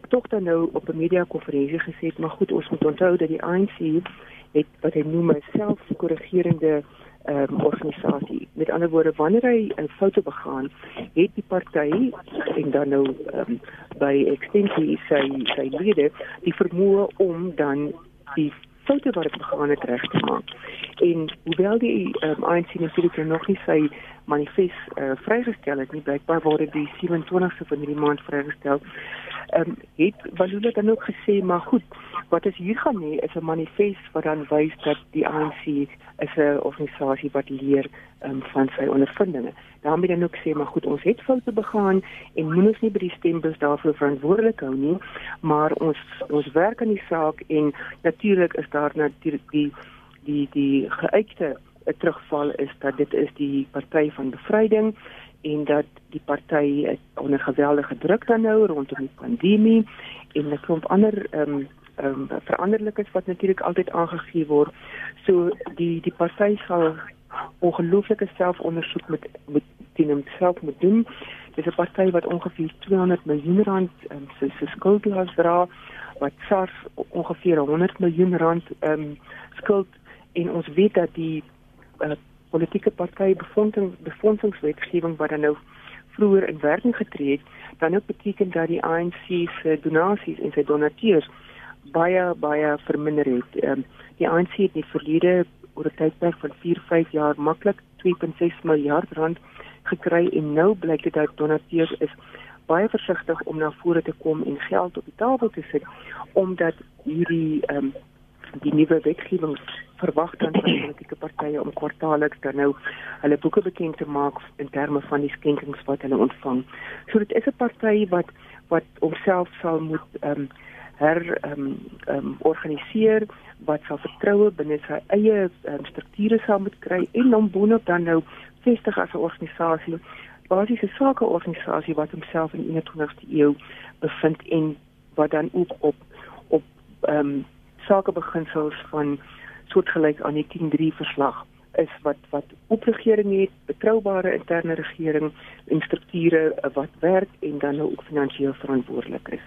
tog dan nou op 'n media konferensie gesê, maar goed, ons moet onthou dat die ANC het wat hy noem 'n selfkorrigerende um, organisasie. Met ander woorde, wanneer hy 'n foute begaan, het die party en dan nou um, by ekstensie sy sy lede die vermoë om dan die foute wat hy begaan het reg te maak. En hoewel die um, ANC natuurlik nog nie sy manifest uh, vrygestel het nie blykbaar word dit die 27ste van hierdie maand vrygestel. Ehm um, het Balula dan ook gesê maar goed, wat is hier gaan hê is 'n manifest wat dan wys dat die ANC is 'n organisasie wat leer um, van sy ondervindinge. daarmee dan ook sê maar goed, ons het foute begaan en moet ons nie by die stembus daarvoor verantwoordelik hou nie, maar ons ons werk aan die saak en natuurlik is daar natuurlik die die die geuite terugval is dat dit is die party van bevryding en dat die party onder geweldige druk dan nou rondom die pandemie en 'n klomp ander ehm um, ehm um, veranderlikes wat natuurlik altyd aangegee word. So die die party sal ongelooflike selfondersoek met met teen homself moet doen. Dis 'n party wat ongeveer 200 miljoen rand um, se se skuldlas dra wat SARS ongeveer 100 miljoen rand ehm um, skuld en ons weet dat die uh, politieke partye befondsing befondsingswetgewing wat dan nou vroeër in werking getree het, dan ook beteken dat die ANC se donasies en sy donateurs baie baie verminder het. Um, die ANC het in die verlede oor 'n tydperk van 4-5 jaar maklik 2.6 miljard rand gekry en nou blyk dit dat donateurs is baie versigtig om na vore te kom en geld op die tafel te sit omdat hierdie ehm um, die nuwe wetgewing verwag dan van politieke partye om kwartaalliks dan nou hulle boeke bekend te maak in terme van die skenkings wat hulle ontvang. So dit is 'n party wat wat homself sal moet ehm um, her ehm um, um, organiseer wat sal vertroue binne sy eie um, strukture sal moet kry en dan boonop dan nou vestig as 'n organisasie basiese sake organisasie wat homself in die 21ste eeu bevind en wat dan ook op op ehm um, sakebeginsels van soortgelyk aan die 103 verslag is wat wat opregering het, betroubare interne regering en strukture wat werk en dan nou ook finansiëel verantwoordelik is.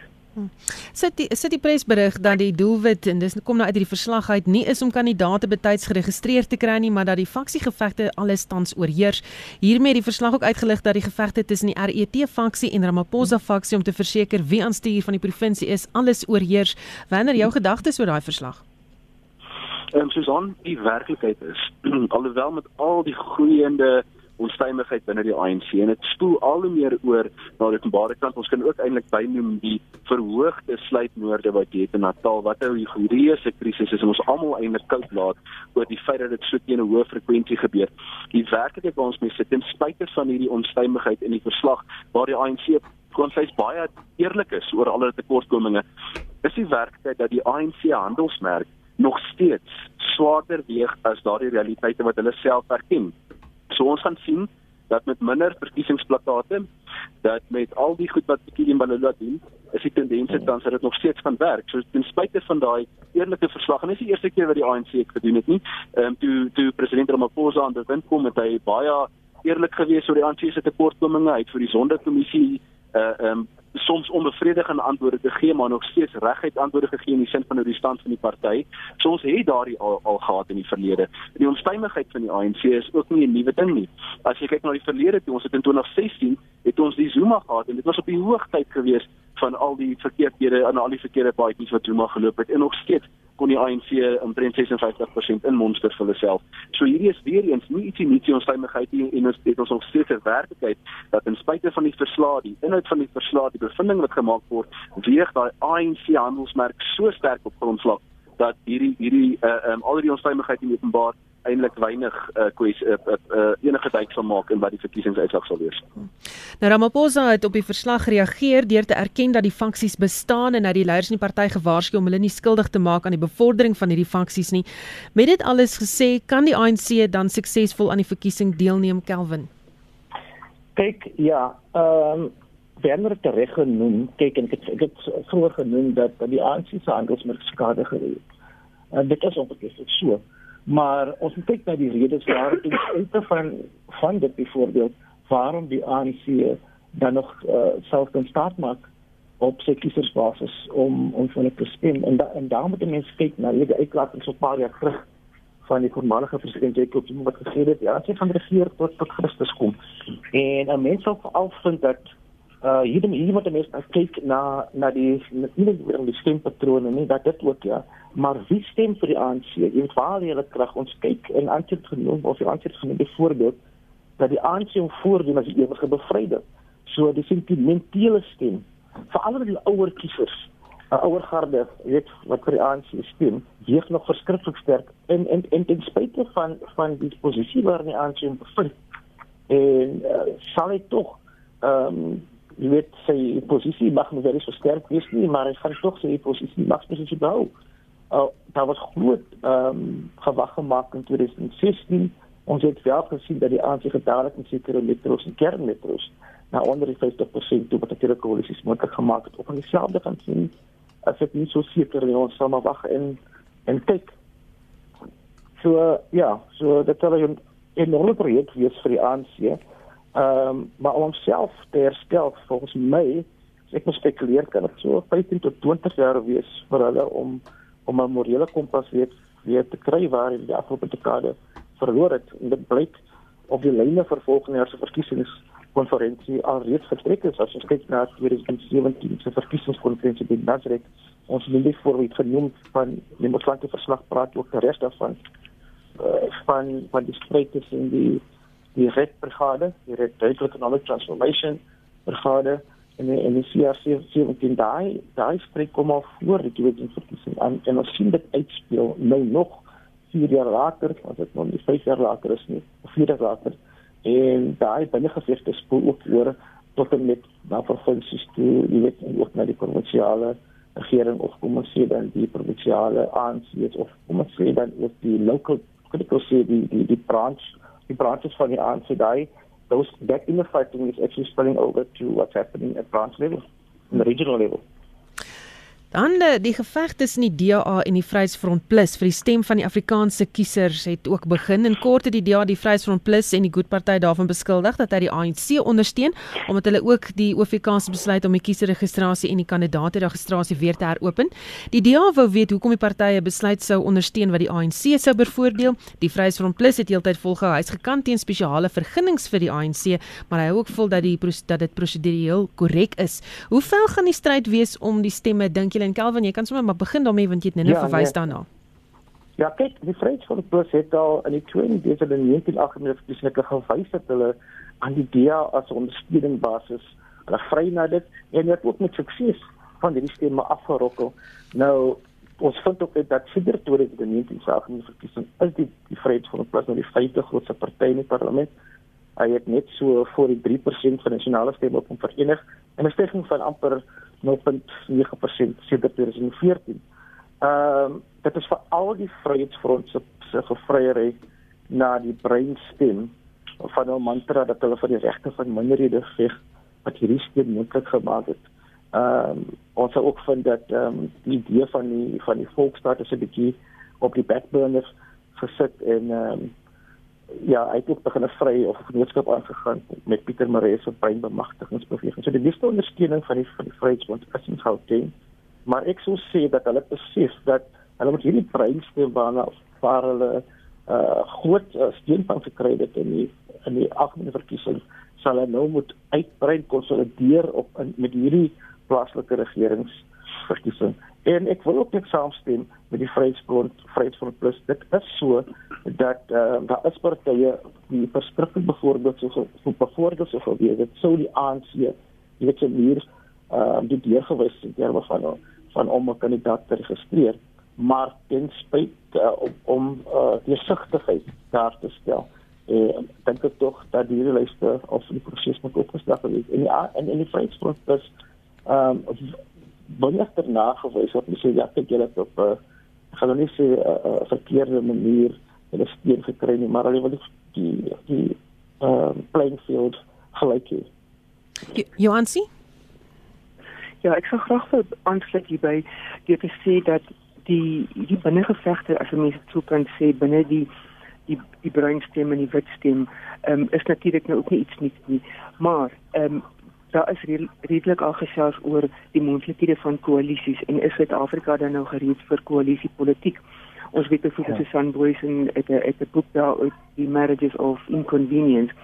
Sit die sit die presberig dat die doelwit en dis kom nou uit hierdie verslag uit nie is om kandidaate betyds geregistreer te kry nie, maar dat die faksiegevegte alles tans oorheers. Hiermee het die verslag ook uitgelig dat die gevegte tussen die RET faksie en Ramaphosa faksie om te verseker wie aan stuur van die provinsie is, alles oorheers. Wanneer jou gedagtes oor daai verslag? Ehm um, Susan, die werklikheid is alhoewel met al die groeiende onstuimigheid binne die ANC en dit spoel al hoe meer oor na die openbare kant. Ons kan ook eintlik bynoem die verhoogde sluitmoorde wat jy het in Natal wat nou 'n gereuse krisis is en ons almal eintlik koud laat oor die feit dat dit so teen 'n hoë frekwensie gebeur. Die werklikheid waar ons mee sit ten spyte van hierdie onstuimigheid in die verslag waar die ANC kon sê baie eerlik is oor al hulle tekortkominge, is die werklikheid dat die ANC handelsmerk nog steeds swaarder weeg as daardie realiteite wat hulle self erken. So ons gaan sien dat met minder verkiesingsplakate dat met al die goed wat Bekkie en Balula doen, is die tendens tans dat dit nog steeds gaan werk. So ten spyte van daai eerlike verslag en dis die eerste keer wat die ANC ek gedoen het nie. Ehm um, toe toe president Ramaphosa aan die wind kom met hy baie eerlik gewees oor die ANC se tekortkominge uit vir die sondekommissie uh ehm um, soms onbevredigende antwoorde te gee maar nog steeds reguit antwoorde gegee in die sin van hoe die stand van die party. So ons het daardie al, al gehad in die verlede. Die onstuimigheid van die ANC is ook nie 'n nuwe ding nie. As jy kyk na die verlede, toe ons het in 2016 het ons die Zuma gehad en dit was op die hoogtyd geweest van al die verkeerdhede en al die verkeerde paadjies wat Zuma geloop het en nog steeds kon die ANC omtrent 56% in monster vir hulself. So hierdie is weer eens nie ietsie nuuts nie ons veiligheid nie en ons het ons nog steeds 'n werklikheid dat ten spyte van die verslae, die inhoud van die verslae, die bevinding wat gemaak word, weeg daai ANC handelsmerk so sterk op grondslag dat hierdie hierdie uh um, al die onstuimigheid in openbaar eintlik weinig uh, kwes uh, uh, uh, enige tyd sal maak en wat die verkiesingsuitslag sal wees. Nou Ramaphosa het op die verslag gereageer deur te erken dat die faksies bestaan en dat die leiers in die party gewaarsku om hulle nie skuldig te maak aan die bevordering van hierdie faksies nie. Met dit alles gesê, kan die ANC dan suksesvol aan die verkiesing deelneem, Kelvin? Kyk, ja, ehm um, Werner het reg genoem, kyk en ek het, ek het vroeër genoem dat, dat die ANC se handelsmerk skade gery het. En dit is ongelukkig so maar ons moet kyk na die redes waarom ten spyte van van dit byvoorbeeld waarom die ANC dan nog uh, self kan staat maak op sy kiesersbasis om om van te stem en da, en daarom moet mense kyk na die uitlatings so 'n paar jaar terug van die voormalige president Jacob Zuma wat gesê het ja, sy gaan regeer tot tot Christus kom. En 'n mens sal veral vind dat uh hier hier moet mense kyk na na die na die, die stempatrone nie dat dit ook ja maar wie stem vir die ANC? Jy weet waar hulle krag ons kyk en antwoord genoem of die antwoord genoem byvoorbeeld dat die ANC hom voordoen as die ewige bevryder. So die sentimentele stem, veral vir die ouer kiesers, ouer garde, weet wat vir die ANC stem, weeg nog verskriklik sterk en en en ten spyte van van die posisie waarin die ANC hom bevind. En uh, sal hy tog ehm um, jy weet sy posisie mag nie baie so sterk wees nie, maar hy gaan tog sy posisie maksposisie behou. Uh, daar was groot ehm um, gewag gemaak in 2016 Ons het wel gesien dat die ANC gedadelik in sekere metros en kernmetros na onder die 50% toe wat natuurlik koalisies moontlik gemaak het op dieselfde gaan sien as dit nie so seker nie ons sal maar wag en en kyk. So uh, ja, so dit sal 'n enorme projek vir die ANC. Ehm um, maar om homself te herstel volgens my, ek moet spekuleer kan dit so 15 tot 20 jaar wees vir hulle om om 'n morele kompas weer weer te kry waar in die afgelope dekade verloor het. En dit blyk op die lyne vir volgende jaar se verkiesingskonferensie alreeds vertrek is. As ons kyk na 2017 se verkiesingskonferensie by Nasrek ons het net voorbeeld genoem van die Moslike verslag praat ook die res daarvan. Uh, van van die stryd tussen die die Red Brigade die Red Economic Transformation Brigade en en die CRC 17 daai daai stryd kom al voor die 2017 verkiesing aan en ons sien dit uitspeel nou nog 4 jaar later, as dit nou nie 5 jaar later is nie, of 4 jaar later. En daai binnengevegte spoel ook oor tot en met na provinsies toe, jy weet, ook na die provinsiale regering of kom ons sê dan die provinsiale ANC's of kom ons sê dan ook die local critical sê die die die branch, die branches van die ANC daai those that in the fighting is actually spilling over to what's happening at branch level, the regional level. Dan die geveg tussen die DA en die Vryheidsfront Plus vir die stem van die Afrikaanse kiesers het ook begin. In kort het die DA die Vryheidsfront Plus en die Good Party daarvan beskuldig dat hy die ANC ondersteun omdat hulle ook die OFK se besluit om die kieserregistrasie en die kandidaatregistrasie weer te heropen. Die DA wou weet hoekom die partye besluit sou ondersteun wat die ANC sou bevoordeel. Die Vryheidsfront Plus het heeltyd volgehou hy's gekant teen spesiale vergunnings vir die ANC, maar hy hou ook vol dat die dat dit prosedureel korrek is. Hoe ver gaan die stryd wees om die stemme dink julle en Kelvin, jy kan sommer maar begin daarmee want jy het net ja, verwys nee. daarna. Ja, kyk, die Vryheidsfront het al in die 2019 spesifiek gewys dat hulle aan die DA as ondersteuning basis hulle vry na dit en het ook met sukses van die stemme afgerokkel. Nou ons vind ook dat sedert 2019 se algemene verkiesing is die die Vryheidsfront Plus nou die vyfde grootste party in die parlement. Hy het net so voor die 3% van nasionale stemme op hom verenig en 'n stygging van amper 0.9% sedert 2014. Ehm um, dit is vir al die Vryheidsfront se se gevryery na die breinstem van 'n mantra dat hulle vir die regte van minderhede veg wat hierdie stem moontlik gemaak het. Ehm um, ons sou ook vind dat ehm um, die idee van die van die volksstaat is 'n bietjie op die backburner gesit en ehm um, ja, hy het ook begin 'n vry of genootskap aangegaan met Pieter Maree se breinbemagtigingsbeweging. So die meeste ondersteuning van die van die Vryheidsbond is in Gauteng. Maar ek sou sê dat hulle besef dat hulle moet hierdie breinstem waarna waar hulle uh groot uh, steun van gekry het in die in die algemene verkiesing sal hulle nou moet uitbrei konsolideer op in, met hierdie plaaslike regeringsverkiesing. En ek wil ook net saamstem met die Vryheidsfront, Vryheidsfront Plus. Dit is so dat uh, daar is partye die verskriklik byvoorbeeld so so byvoorbeeld so gewees dit sou die ANC jy weet so hier uh, die deur gewys in terme van van om 'n kandidaat te registreer maar ten spyte uh, om om uh, die sigtigheid daar te stel en dink ek tog dat die lyste of die proses moet opgestel word en ja en in die Vryheidsfront Plus ehm um, wanneer dit nagewys word, sê ja, ek julle op 'n uh, gaan nie sê 'n uh, uh, verkeerde manier hulle steun gekry nie, maar hulle wil die die uh, playing field gelyk hê. Johansi? Ja, ek sou graag wil aansluit hierby deur te sê dat die die binnengevegte as mense sou kan sê binne die die die breinstem en die witstem ehm um, is natuurlik nou ook nie iets nuuts nie, maar ehm um, daar is redelik al gesels oor die moontlikhede van koalisies en is Suid-Afrika dan nou gereed vir koalisiepolitiek. Ons weet byvoorbeeld ja. Susan Boyce en het 'n het 'n boek daar oor die marriages of inconvenience.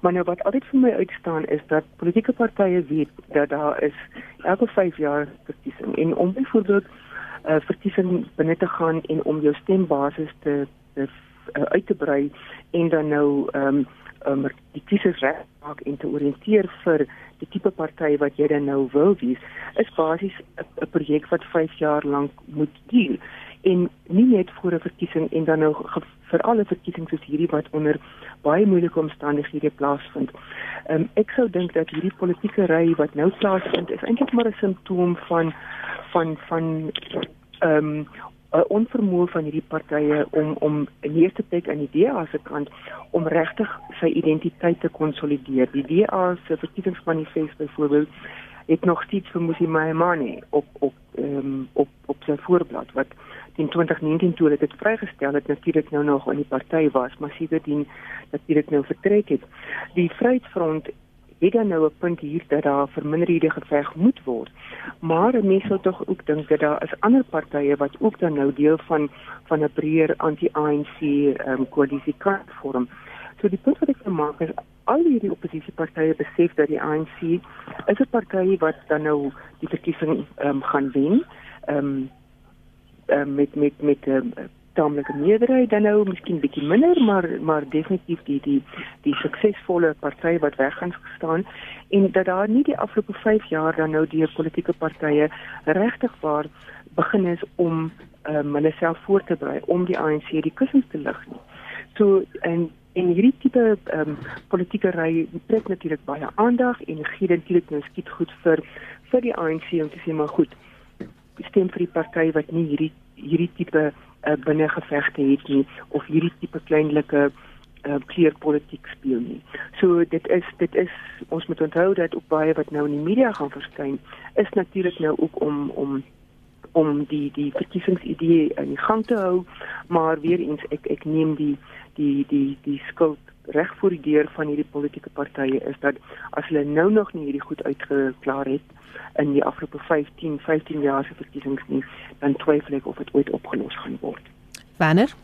Maar nou wat altyd vir my uitstaan is dat politieke partye weet dat daar is elke 5 jaar verkiesing en om byvoorbeeld 'n uh, verkiesing binne te gaan en om jou stembasis te, te uh, uit te brei en dan nou ehm um, um, die kiesers reg maak en te oriënteer vir die tipe party wat jy dan nou wil wees, is basies 'n projek wat 5 jaar lank moet duur en nie net voor 'n verkiesing en dan nou vir alle verkiesings soos hierdie wat onder baie moeilike omstandighede plaasvind. Um, ek sou dink dat hierdie politieke ry wat nou plaasvind is eintlik maar 'n simptoom van van van ehm um, 'n onvermoë van hierdie partye om om in die eerste plek aan die DA se kant om regtig sy identiteit te konsolideer. Die DA se verkiesingsmanifest byvoorbeeld het nog steeds vir Musi Maimane op op um, op op sy voorblad wat in 2019 toe dit vrygestel het natuurlik nou nog in die party was, maar sedertdien natuurlik nou vertrek het. Die Vryheidsfront het dan nou 'n punt hier dat daar verminderhede geveg moet word. Maar mense sou tog ook dink dat daar is ander partye wat ook dan nou deel van van 'n breër anti-ANC ehm um, koalisie kan vorm. So die punt wat ek wil maak is al hierdie oppositiepartye besef dat die ANC is 'n party wat dan nou die verkiesing ehm um, gaan wen. Ehm um, um, met met met 'n um, tamelike meerderheid dan nou miskien bietjie minder maar maar definitief die die die suksesvolle party wat weg gaan staan en dat daar nie die afgelope 5 jaar dan nou die politieke partye regtig waar begin is om um, hulle self voor te berei om die ANC die kussings te lig nie. So en en hierdie tipe ehm um, politieke ry trek natuurlik baie aandag en gee natuurlik nou skiet goed vir vir die ANC om te sê maar goed stem vir die party wat nie hierdie hierdie tipe uh, binnengevegte het nie of hierdie tipe kleinlike uh, kleurpolitiek speel nie. So dit is dit is ons moet onthou dat ook baie wat nou in die media gaan verskyn is natuurlik nou ook om om om die die verkiesingsidee in die gang te hou, maar weer eens ek ek neem die die die die skuld reg voor die deur van hierdie politieke partye is dat as hulle nou nog nie hierdie goed uitgeklaar het in die afgelope 15 15 jaar se verkiesings nie, dan twyfel ek of dit ooit opgelos gaan word. Wanneer?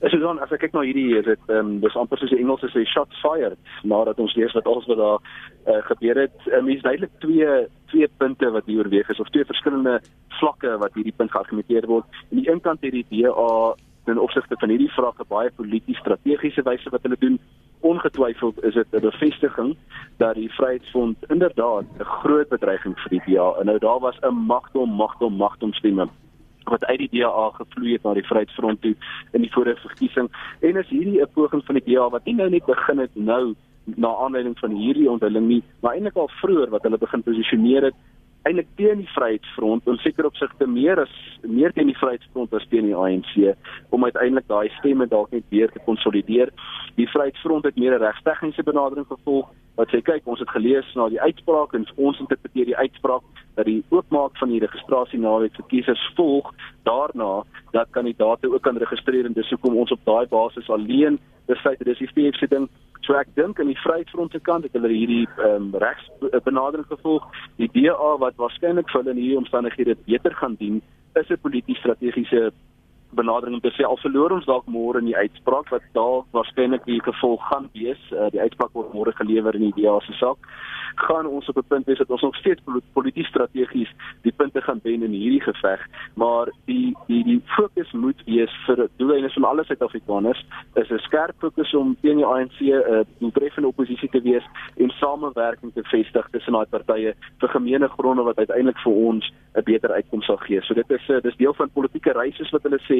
As jy dan as ek kyk na hierdie is dit ehm um, dis amper soos die Engelse sê shots fired nadat ons lees wat alles wat daar uh, gebeur het. Um, is duidelik twee twee punte wat hier oorweeg is of twee verskillende vlakke wat hierdie punt geargumenteer word. Aan die een kant het die DA in opsigte van hierdie vrae baie polities strategiese wyse wat hulle doen ongetwyfeld is dit 'n bevestiging dat die Vryheidsfront inderdaad 'n groot bedreiging vir die DA en nou daar was 'n magdom magdom magdom stemme wat uit die DA gevloei het na die Vryheidsfront toe in die vorige verkiesing en is hierdie 'n poging van die DA wat nie nou net begin het nou na aanleiding van hierdie onthulling nie maar eintlik al vroeër wat hulle begin posisioneer het eintlik teen die Vryheidsfront en seker opsigte meer as meer teen die Vryheidsfront as teen die ANC om uiteindelik daai stemme dalk net weer te konsolideer. Die Vryheidsfront het meer 'n regstegniese benadering gevolg wat sê kyk ons het gelees na die uitspraak en ons interpreteer die uitspraak dat die oopmaak van die registrasie naweek vir kiesers volg daarna dat kandidaate ook kan registreer en dis hoekom ons op daai basis alleen feit dis die VF se ding So ek dink aan die Vryheidsfront se kant het hulle hierdie ehm um, regs benadering gevolg. Die DA wat waarskynlik vir hulle in hierdie omstandighede beter gaan dien, is 'n polities strategiese benadering om te sê al verloor ons dalk môre in die uitspraak wat daar waarskynlik die gevolg gaan wees. Uh, die uitspraak word môre gelewer in die DA se saak gaan ons op 'n punt wees dat ons nog steeds polities strategies die punte gaan wen in hierdie geveg, maar die die die fokus moet wees vir doeleinde van alle Suid-Afrikaners is 'n skerp fokus om teen die ANC 'n uh, doeltreffende oppositie te wees en samewerking te vestig tussen daai partye vir gemeene gronde wat uiteindelik vir ons 'n beter uitkoms sal gee. So dit is uh, dis deel van politieke reise wat hulle sê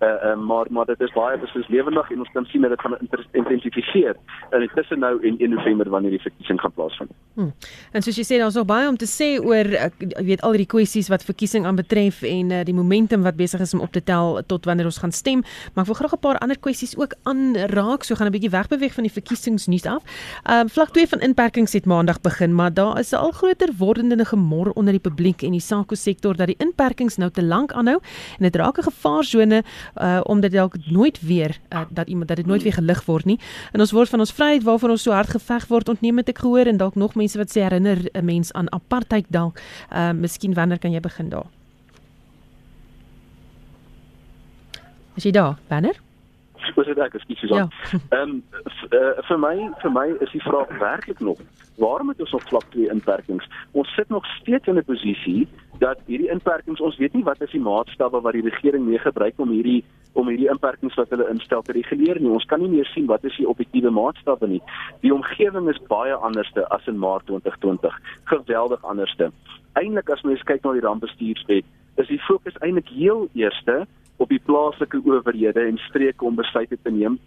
uh, uh, maar maar dit is baie beslis lewendig en ons kan sien dat dit gaan intensifiseer in tussen nou en 1 November wanneer die verkiesing gaan plaasvind. Hmm. En soos jy sê daar's nog baie om te sê oor ek weet al die kwessies wat verkiesing aanbetref en uh, die momentum wat besig is om op te tel tot wanneer ons gaan stem, maar ek wil graag 'n paar ander kwessies ook aanraak. So gaan 'n bietjie wegbeweeg van die verkiesingsnuus af. Ehm um, vlak 2 van inperkings het maandag begin, maar daar is 'n al groter wordende gemor onder die publiek en die sako sektor dat die inperkings nou te lank aanhou en dit raak 'n gevaarsone uh omdat dalk nooit weer uh, dat iemand dat dit nooit weer gelig word nie. En ons word van ons vryheid waarvoor ons so hard geveg word ontneem het ek gehoor en dalk nog mense wat sê herinner 'n mens aan apartheid dalk. Uh miskien wanneer kan jy begin daar? Is jy daar, Banner? Dis dit ek, ekskuus Susan. Ja. Ehm um, uh, vir my vir my is die vraag werklik nog waarom het ons nog vlak 2 inperkings? Ons sit nog steeds in 'n posisie dat hierdie inperkings ons weet nie wat is die maatstawwe wat die regering mee gebruik om hierdie om hierdie inperkings wat hulle instel te reguleer nie. Ons kan nie meer sien wat is die objektiewe maatstawwe nie. Die omgewing is baie anderste as in Maart 2020. Geweldig anderste. Eintlik as mens kyk na die rampbestuurswet, is die fokus eintlik heel eerste op die plaaslike owerhede en streke om besluite te neem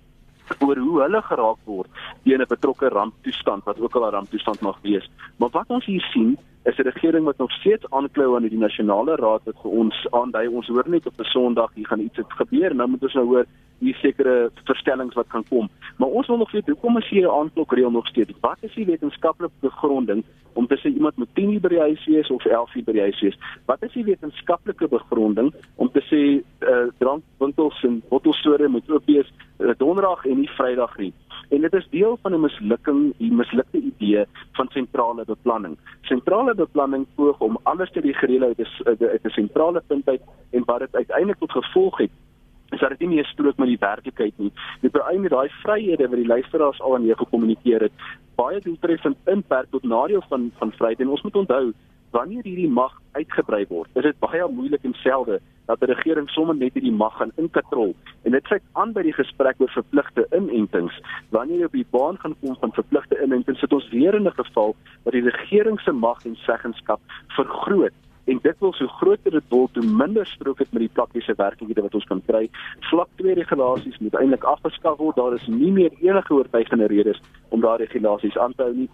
oor hoe hulle geraak word deur 'n betrokke ramptoestand wat ook al 'n ramptoestand mag wees. Maar wat ons hier sien is 'n regering wat nog steeds aanklou aan die nasionale raad wat vir ons aandui ons hoor net op 'n Sondag hier gaan iets gebeur nou moet ons nou hoor hier sekere verstellings wat kan kom. Maar ons wil nog weet hoekom is hier 'n aanklokreël nog steeds? Wat is die wetenskaplike begronding om te sê iemand moet 10 uur by die huis wees of 11 uur by die huis wees? Wat is die wetenskaplike begronding om te sê uh, drankwinkels en bottelstore moet oop wees uh, donderdag en nie Vrydag nie? En dit is deel van 'n mislukking, 'n mislukte idee van sentrale beplanning. Sentrale beplanning poog om alles te reguleer uit 'n uit 'n sentrale punt uit en wat dit uiteindelik tot gevolg het is dat dit nie meer strook met die werklikheid nie. Dit met daai vryhede wat die luisteraars al aan jou gekommunikeer het, baie doeltreffend inperk tot nadeel van van vryheid en ons moet onthou wanneer hierdie mag uitgebrei word, is dit baie moeilik en selde dat 'n regering sommer net hierdie mag gaan inkatrol. En dit sluit aan by die gesprek oor verpligte inentings. Wanneer jy op die baan gaan kom van verpligte inentings, sit ons weer in 'n geval waar die regering se mag en seggenskap vergroot en dit wil so groter dit word hoe minder strook dit met die praktiese werklikhede wat ons kan kry. Vlak 2 regulasies moet eintlik afgeskaf word. Daar is nie meer enige oortuigende redes om daardie regulasies aan te hou nie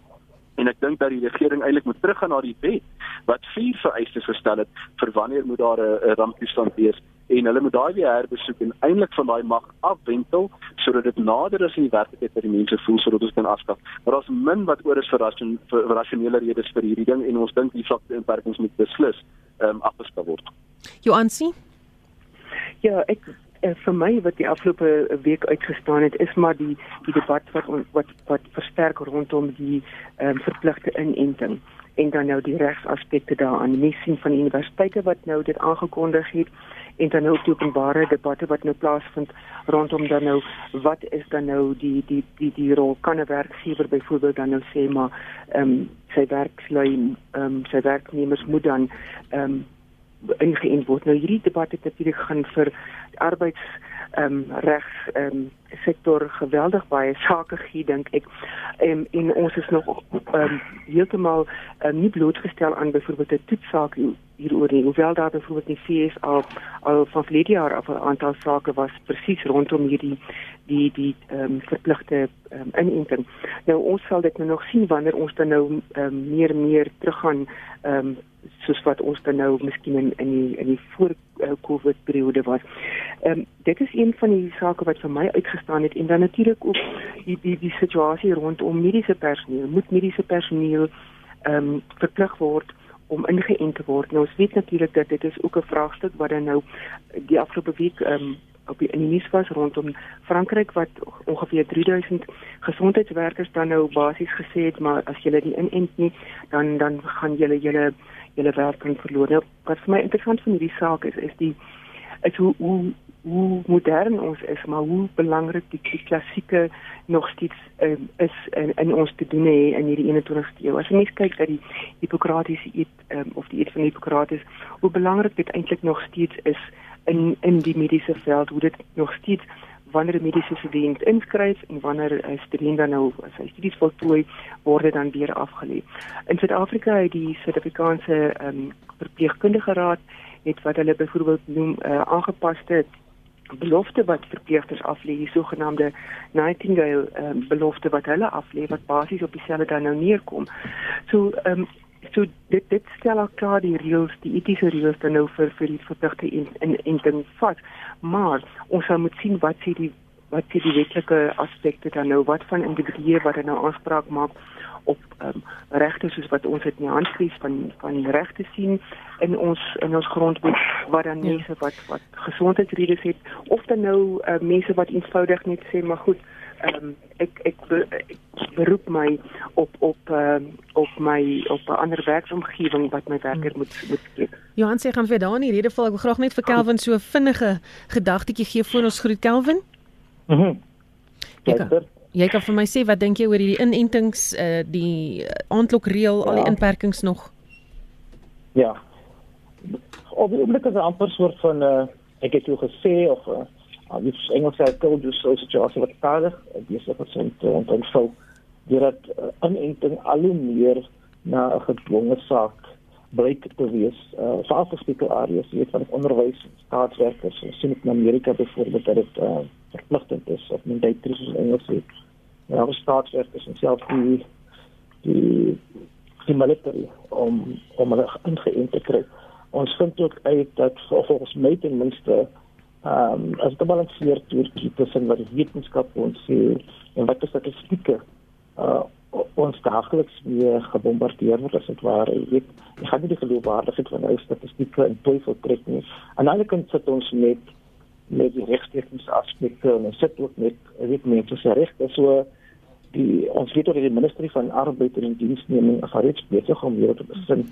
en ek dink dat die regering eintlik moet teruggaan na die wet wat vier vereistes gestel het vir wanneer moet daar 'n ramptoestand wees en hulle moet daai weer herbesoek en eintlik van daai mag afwentel sodat dit nader is aan die werklikheid wat die mense voel sodat ons kan afskaf. Maar daar's min wat oor is vir, ration, vir rasionele redes vir hierdie ding en ons dink die vlakte inperkings moet beslis ehm um, afgeskaf word. Joansi? Ja, ek uh, vir my wat die afgelope week uitgestaan het is maar die die debat wat wat wat versterk rondom die um, verpligte inenting en dan nou die regsaspekte daaraan. Mens sien van universiteite wat nou dit aangekondig het en dan ook die openbare debatte wat nou plaasvind rondom dan nou wat is dan nou die die die die rol kan 'n werkgewer byvoorbeeld dan nou sê maar ehm um, sy werkslui ehm um, sy werknemers moet dan ehm um, ingeënt word. Nou hierdie debat het natuurlik gaan vir arbeids ehm um, regs ehm um, sektor geweldig baie sake gee dink ek. Ehm um, en ons is nog ehm um, heeltemal um, nie blootgestel aan byvoorbeeld 'n toetsaak hieroor nie. Hoewel daar byvoorbeeld die CS al al van verlede jaar af 'n aantal sake was presies rondom hierdie die die ehm um, verpligte ehm um, inenting. Nou ons sal dit nou nog sien wanneer ons dan nou ehm um, meer meer teruggaan ehm um, soos wat ons dan nou miskien in in die in die voor uh, Covid periode was. Ehm um, dit is een van die sake wat vir my uitgestaan het en dan natuurlik ook die die die situasie rondom mediese personeel. Moet mediese personeel ehm um, verplig word om ingeënt te word. Nou ons weet natuurlik dat dit is ook 'n vraagstuk wat dan nou die afgelope week ehm um, op die nuus was rondom Frankryk wat ongeveer 3000 gesondheidswerkers dan nou basies gesê het maar as julle nie inent nie dan dan gaan julle julle julle werk kan verloor. Nou wat vir my interessant van hierdie saak is is die is hoe hoe hoe modern ons is maar hoe belangrik die, die klassieke nog steeds um, is in in ons te doen hê in hierdie 21ste eeu. As jy mens kyk dat die Hippokratiese eet um, of die eet van Hippokrates, hoe belangrik dit eintlik nog steeds is in in die mediese veld, hoe dit nog steeds wanneer 'n mediese student inskryf en wanneer 'n student dan nou sy studies voltooi, word dit dan weer afgelê. In Suid-Afrika het die Suid-Afrikaanse um, verpleegkundige raad het wat hulle byvoorbeeld noem 'n uh, aangepaste belofte wat verpleegsters aflê, die sogenaamde Nightingale um, belofte wat hulle aflê wat basies op dieselfde dan nou neerkom. So ehm um, so dit dit stel al klaar die reëls, die etiese reëls dan nou vir vir die verpligte in in in ding vat. Maar ons sal moet sien wat sê die wat sê die wetlike aspekte dan nou wat van individue wat dan nou aanspraak maak op um, regte soos wat ons dit in die handskrift van van regte sien in ons in ons grondwet wat dan ja. mense wat wat gesondheidsredes het of dan nou uh, mense wat eenvoudig net sê maar goed um, ek ek, be, ek beroep my op op uh, op my op 'n ander werksomgewing wat my werker hmm. moet moet gee. Johan sê gaan vir daai rede val ek wil graag net vir Kelvin so 'n vinnige gedagtetjie gee voor ons groet Kelvin. Mhm. Mm Jy, jy kan vir my sê wat dink jy oor hierdie inentings uh die aandklokreël, ja. al die ja. inperkings nog? Ja. Op die oomblik is 'n amper soort van uh ek het jou gesê of uh uh, die Engels sê told you so situasie wat stadig besig is om te ontvou deurdat uh, inenting al hoe meer na 'n gedwonge saak blyk te wees. Uh veral vir spesiale areas, jy weet van onderwys, staatswerkers, sien ek in Amerika byvoorbeeld dat dit uh verpligtend is of mandatory soos Engels sê. Ja, vir staatswerkers en self die die die military om om hulle ingeënt te kry. Ons vind ook uit dat volgens my ten minste ehm um, as dit balanseer tussen wat wetenskap ons sê en wat die statistieke uh ons daagliks weer gebombardeer word as dit ware. Jy weet, jy gaan nie die geloofwaardigheid van nou statistieke in twyfel trek nie. Aan die ander kant sit ons met met die regstreekse aspekte en ons sit ook met weet mense se regte so die ons weet oor die ministerie van arbeid en diensneming as reeds besig om hier te besin.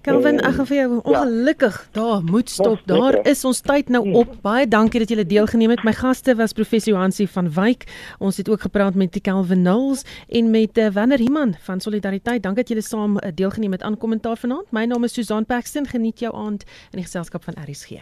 Calvin, ek gaan vir jou ja. ongelukkig ja. daar moet stop. Daar is ons tyd nou op. Baie dankie dat julle deelgeneem het. My gaste was professor Johansi van Wyk. Ons het ook gepraat met Calvin Nulls en met uh, Wanner Himan van Solidariteit. Dankie dat julle saam uh, deelgeneem het aan kommentaar vanaand. My naam is Susan Paxton. Geniet jou aand in die geselskap van RSG.